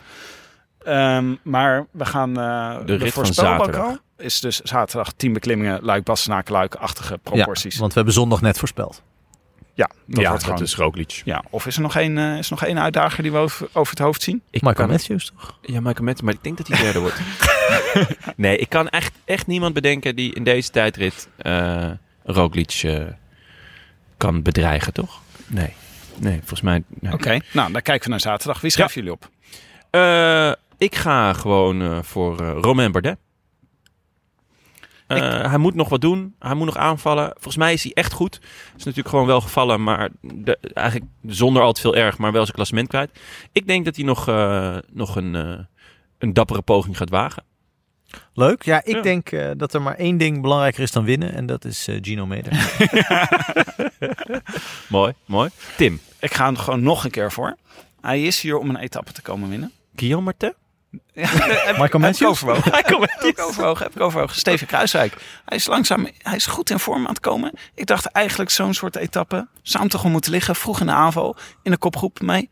Speaker 2: Ehm, maar we gaan... eh de,
Speaker 1: rit van zaterdag.
Speaker 2: is dus zaterdag 10 beklimmingen, luik, bastenaken, luik-achtige proporties.
Speaker 3: Ja, want we hebben zondag net voorspeld.
Speaker 2: Ja, dat
Speaker 1: ja,
Speaker 2: wordt
Speaker 1: dat
Speaker 2: gewoon...
Speaker 1: is Roglic.
Speaker 2: Ja, of is er nog één, eh, is er nog één uitdager die we over, over het hoofd zien?
Speaker 1: Ik
Speaker 3: Michael
Speaker 1: kan,
Speaker 3: Matthews toch?
Speaker 1: ja, Michael Matthews, maar ik denk dat hij derde wordt. nee, ik kan echt, echt niemand bedenken die in deze tijdrit eh Roglic eh, kan bedreigen, toch? Nee. Nee, volgens mij... nee.
Speaker 2: Oké, nou dan kijken we naar zaterdag. Wie schrijven jullie op?
Speaker 1: Eh, ik ga gewoon eh, voor eh, Romain Bardet. Eh, Hij moet nog wat doen. Hij moet nog aanvallen. Volgens mij is hij echt goed. Is natuurlijk gewoon wel gevallen, maar de, eigenlijk zonder al te veel erg, maar wel zijn klassement kwijt. Ik denk dat hij nog, eh, nog een, eh, een dappere poging gaat wagen.
Speaker 3: Leuk. Ja, ik
Speaker 1: Ja.
Speaker 3: denk eh, dat er maar één ding belangrijker is dan winnen. En dat is eh, Gino Meder.
Speaker 1: Mooi, mooi. Tim,
Speaker 2: Ik ga er gewoon nog een keer voor. Hij is hier om een etappe te komen winnen.
Speaker 1: Guillaume Martin?
Speaker 3: Michael
Speaker 2: Heb ik
Speaker 3: Matthews?
Speaker 2: overwogen. Heb ik overwogen. Heb ik overwogen. Steven Kruiswijk. Hij is langzaam, hij is goed in vorm aan het komen. Ik dacht eigenlijk zo'n soort etappe zou hem toch wel moeten liggen. Vroeg in de aanval, in de kopgroep mee.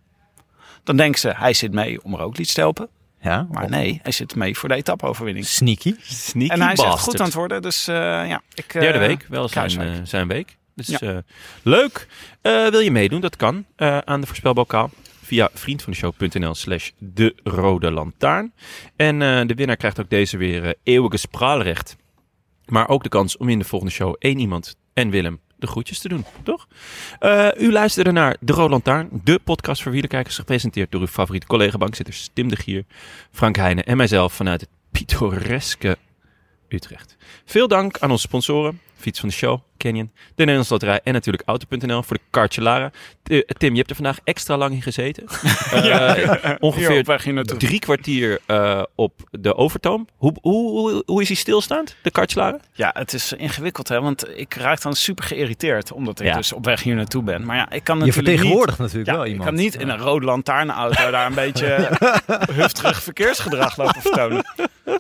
Speaker 2: Dan denken ze, hij zit mee om er ook iets te helpen.
Speaker 3: Ja,
Speaker 2: Maar nee, hij zit mee voor de etappe-overwinning.
Speaker 3: Sneaky.
Speaker 1: Sneaky
Speaker 2: En hij is echt
Speaker 1: bastard.
Speaker 2: goed aan het worden. Dus eh, ja, ik... eh,
Speaker 1: Derde week, wel zijn, eh, zijn week. Dus
Speaker 2: Ja.
Speaker 1: eh, leuk. Eh, wil je meedoen? Dat kan eh, aan de voorspelbokaal via vriendvandeshow.nl slash de rode lantaarn. En eh, de winnaar krijgt ook deze weer eh, eeuwige spraalrecht. Maar ook de kans om in de volgende show één iemand en Willem de groetjes te doen, toch? Eh, u luisterde naar De Rode Lantaarn, de podcast voor wielerkijkers, gepresenteerd door uw favoriete collega-bankzitters Tim de Gier, Frank Heijnen en mijzelf vanuit het pittoreske Utrecht. Veel dank aan onze sponsoren, Fiets van de Show, Canyon, de Nederlandse Loterij en natuurlijk Auto.nl voor de kaartje Lara. T- Tim, je hebt er vandaag extra lang in gezeten. Eh, ongeveer
Speaker 2: hier
Speaker 1: drie kwartier eh, op de overtoom. Hoe, hoe, hoe, hoe is hij stilstaand, de kaartje Lara?
Speaker 2: Ja, het is ingewikkeld hè, want ik raak dan super geïrriteerd omdat ik
Speaker 1: Ja.
Speaker 2: dus op weg hier naartoe ben. Maar ja, ik kan
Speaker 3: Je
Speaker 2: natuurlijk
Speaker 3: vertegenwoordigt natuurlijk
Speaker 2: ja,
Speaker 3: wel
Speaker 2: ik
Speaker 3: iemand.
Speaker 2: kan niet in een rode lantaarnauto daar een beetje hufterig verkeersgedrag lopen vertonen.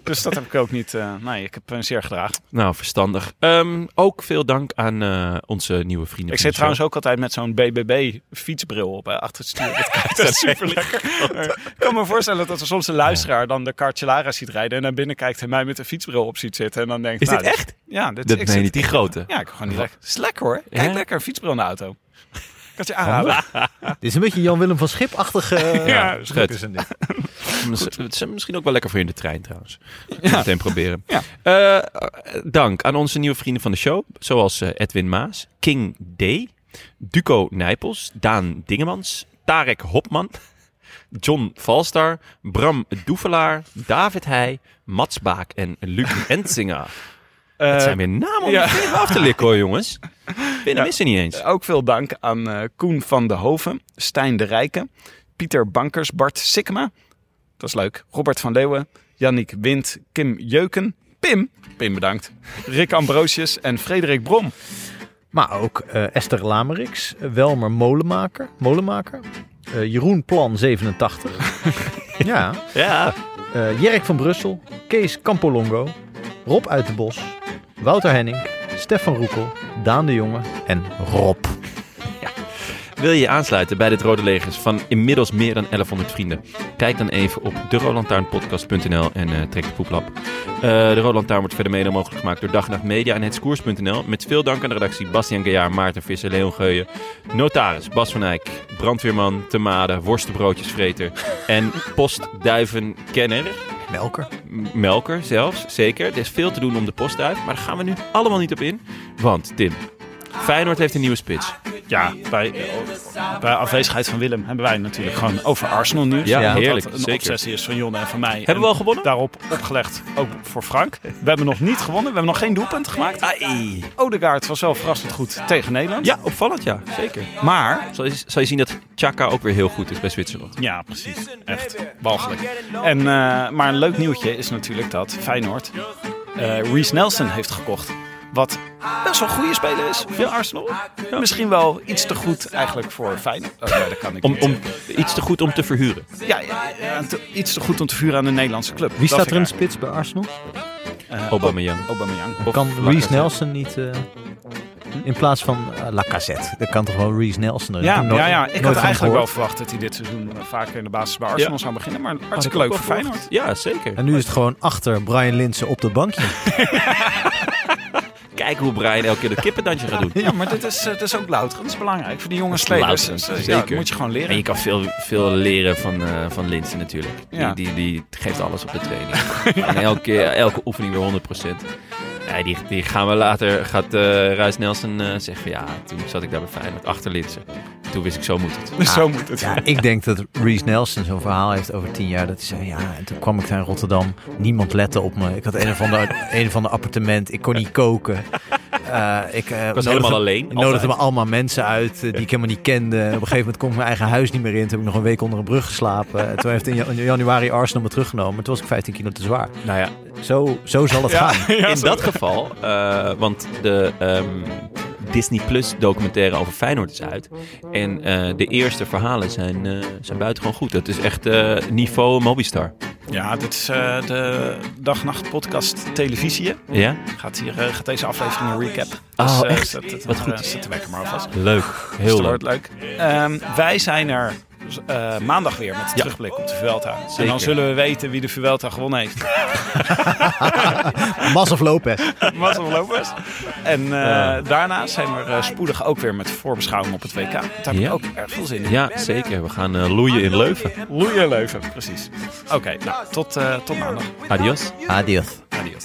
Speaker 2: Dus dat heb ik ook niet. eh, nee, ik heb een zeer gedragen.
Speaker 1: Nou, verstandig. Ehm, ook veel dank aan eh, onze nieuwe vrienden.
Speaker 2: Ik zit trouwens ook altijd met zo'n BBB fietsbril op hè, achter het stuur. Dat, dat is super lekker. Ik kan me voorstellen dat er soms een luisteraar dan de Cartelara ziet rijden en naar binnen kijkt en mij met een fietsbril op ziet zitten en dan denkt.
Speaker 1: Is
Speaker 2: nou,
Speaker 1: dit echt?
Speaker 2: Ja, dit,
Speaker 1: Dat
Speaker 2: ik zit-
Speaker 1: niet, die grote.
Speaker 2: Ja, ik gewoon niet lekker. Het is lekker hoor. Kijk,
Speaker 1: Ja?
Speaker 2: lekker fietsbril in de auto. Ik kan het je aanraden.
Speaker 3: Dit is een beetje Jan-Willem van Schip-achtige... eh,
Speaker 2: Ja,
Speaker 3: druk
Speaker 1: schut.
Speaker 3: is het dit.
Speaker 1: Het is misschien ook wel lekker voor je in de trein trouwens. Ja. Meteen proberen.
Speaker 2: Ja.
Speaker 1: Eh, dank aan onze nieuwe vrienden van de show. Zoals eh, Edwin Maas, King D, Duco Nijpels, Daan Dingemans, Tarek Hopman, John Valstar, Bram Doevelaar, David Heij, Mats Baak en Luc Entsinger.
Speaker 2: Eh,
Speaker 1: Het zijn weer namen om
Speaker 2: ja.
Speaker 1: de vinger af te likken hoor jongens. Binnen
Speaker 2: Ja.
Speaker 1: missen niet eens.
Speaker 2: Ook veel dank aan eh, Koen van de Hoven, Stijn de Rijken, Pieter Bankers, Bart Sikkema. Dat is leuk. Robert van Leeuwen, Yannick Wind, Kim Jeuken, Pim, Pim bedankt, Rick Ambrosius en Frederik Brom.
Speaker 3: Maar ook eh, Esther Lameriks, eh, Welmer Molenmaker, Molenmaker eh, Jeroen Plan 87. ja.
Speaker 1: Ja.
Speaker 3: eh, Jerk van Brussel, Kees Campolongo, Rob Uitenbos, Wouter Henning, Stefan Roekel, Daan de Jonge en Rob.
Speaker 1: Wil je je aansluiten bij dit Rode Legers van inmiddels meer dan 1100 vrienden? Kijk dan even op derolantaarnpodcast.nl en eh, trek de poeplap. Eh, de Rode Lantaarn wordt verder mede mogelijk gemaakt door Dag Nacht Media en hetskoers.nl. Met veel dank aan de redactie Bastiaan Gejaar, Maarten Visser, Leon Geuyen, notaris Bas van Eyck, brandweerman Temade, worstenbroodjesvreter en postduivenkenner.
Speaker 3: Melker.
Speaker 1: Melker zelfs, zeker. Er is veel te doen om de postduif, maar daar gaan we nu allemaal niet op in. Want Tim, Feyenoord heeft een nieuwe spits.
Speaker 2: Ja, bij, bij afwezigheid van Willem hebben wij natuurlijk gewoon over Arsenal nieuws.
Speaker 1: Ja, heerlijk,
Speaker 2: Dat een
Speaker 1: zeker.
Speaker 2: obsessie is van Jonne en van mij.
Speaker 1: Hebben we al gewonnen?
Speaker 2: Daarop opgelegd ook voor Frank. We hebben nog niet gewonnen. We hebben nog geen doelpunt gemaakt. Odegaard was wel verrassend goed tegen Nederland.
Speaker 1: Ja, opvallend ja, zeker.
Speaker 2: Maar
Speaker 1: Zal je, zal je zien dat Chaka ook weer heel goed is bij Zwitserland.
Speaker 2: Ja, precies. Echt walgelijk. En, eh, maar een leuk nieuwtje is natuurlijk dat Feyenoord eh Reece Nelson heeft gekocht. Wat best wel een goede speler is voor Arsenal. Misschien wel iets te goed eigenlijk voor Feyenoord. Oh, nee, dat kan ik
Speaker 1: Om,
Speaker 2: niet.
Speaker 1: om iets te goed om te verhuren.
Speaker 2: Ja, ja, ja, te- iets te goed om te vuren aan de Nederlandse club.
Speaker 3: Wie
Speaker 2: Dat
Speaker 3: staat er in spits bij Arsenal?
Speaker 2: Eh,
Speaker 1: Aubameyang.
Speaker 2: Aubameyang.
Speaker 1: Of
Speaker 3: Kan
Speaker 1: Lacazette.
Speaker 3: Reece Nelson niet eh, in plaats van uh, Lacazette? Dat kan toch wel Reece Nelson erin?
Speaker 2: Ja,
Speaker 3: Nooit-
Speaker 2: ja, ja, ik had eigenlijk wel verwacht dat hij dit seizoen eh, vaker in de basis bij Arsenal
Speaker 1: Ja.
Speaker 2: zou beginnen. Maar hartstikke leuk voor. Feyenoord.
Speaker 1: Ja, zeker.
Speaker 3: En nu is het gewoon achter Brian Linsen op de bankje.
Speaker 1: Kijk hoe Brian elke keer dat kippendansje gaat doen.
Speaker 2: Ja, maar dit is, eh, dit is ook louter. Dat is belangrijk voor die jonge spelers. Dus, eh, ja,
Speaker 1: zeker.
Speaker 2: dat moet je gewoon leren.
Speaker 1: En je kan veel, veel leren van, eh van Linsen natuurlijk.
Speaker 2: Ja.
Speaker 1: Die, die, die geeft alles op de training. en elke, elke oefening weer 100%. Ja, die, die gaan we later, gaat eh Ruis Nelson eh, zeggen van ja, toen zat ik daar bij Feyenoord achter Linsen. toen wist ik, zo moet het.
Speaker 2: Zo moet het.
Speaker 3: Ja, ik denk dat Reese Nelson zo'n verhaal heeft over tien jaar. Dat hij zei, ja, en toen kwam ik daar in Rotterdam. Niemand lette op me. Ik had een of ander, een of ander appartement. Ik kon niet koken. Eh, ik, eh,
Speaker 1: was
Speaker 3: nodigde-
Speaker 1: helemaal alleen,
Speaker 3: Ik nodigde
Speaker 1: altijd.
Speaker 3: me allemaal mensen uit eh, die ik helemaal niet kende. En op een gegeven moment kon ik mijn eigen huis niet meer in. Toen heb ik nog een week onder een brug geslapen. En toen heeft in jan- januari Arsenal me teruggenomen. Toen was ik 15 kilo te zwaar.
Speaker 1: Nou ja,
Speaker 3: Zo, zo zal het gaan.
Speaker 1: in dat geval, eh, want de ehm, Disney Plus documentaire over Feyenoord is uit. En eh, de eerste verhalen zijn, eh zijn buitengewoon goed. Het is echt eh, niveau Mobistar.
Speaker 2: Ja, dit is de dag-nacht podcast televisie.
Speaker 1: Ja?
Speaker 2: Gaat, hier, gaat deze aflevering een recap.
Speaker 1: Oh,
Speaker 2: eh,
Speaker 1: echt? Wat goed.
Speaker 2: Zet de wekker maar alvast.
Speaker 1: Leuk.
Speaker 2: Dus
Speaker 1: Heel
Speaker 2: dat
Speaker 1: leuk.
Speaker 2: leuk. Ehm, wij zijn er eh, maandag weer met de terugblik op de Vuelta. En dan zullen we weten wie de Vuelta gewonnen heeft.
Speaker 3: Mas of Lopez.
Speaker 2: Marcel Lopez. En eh, daarna zijn we eh, spoedig ook weer met voorbeschouwing op het WK. Daar heb ik
Speaker 1: Ja.
Speaker 2: ook erg veel zin in.
Speaker 1: Ja, zeker. We gaan loeien in Leuven.
Speaker 2: Loeien Leuven, precies. Oké, nou, tot, eh, tot maandag.
Speaker 1: Adios.
Speaker 3: Adios.
Speaker 2: Adios.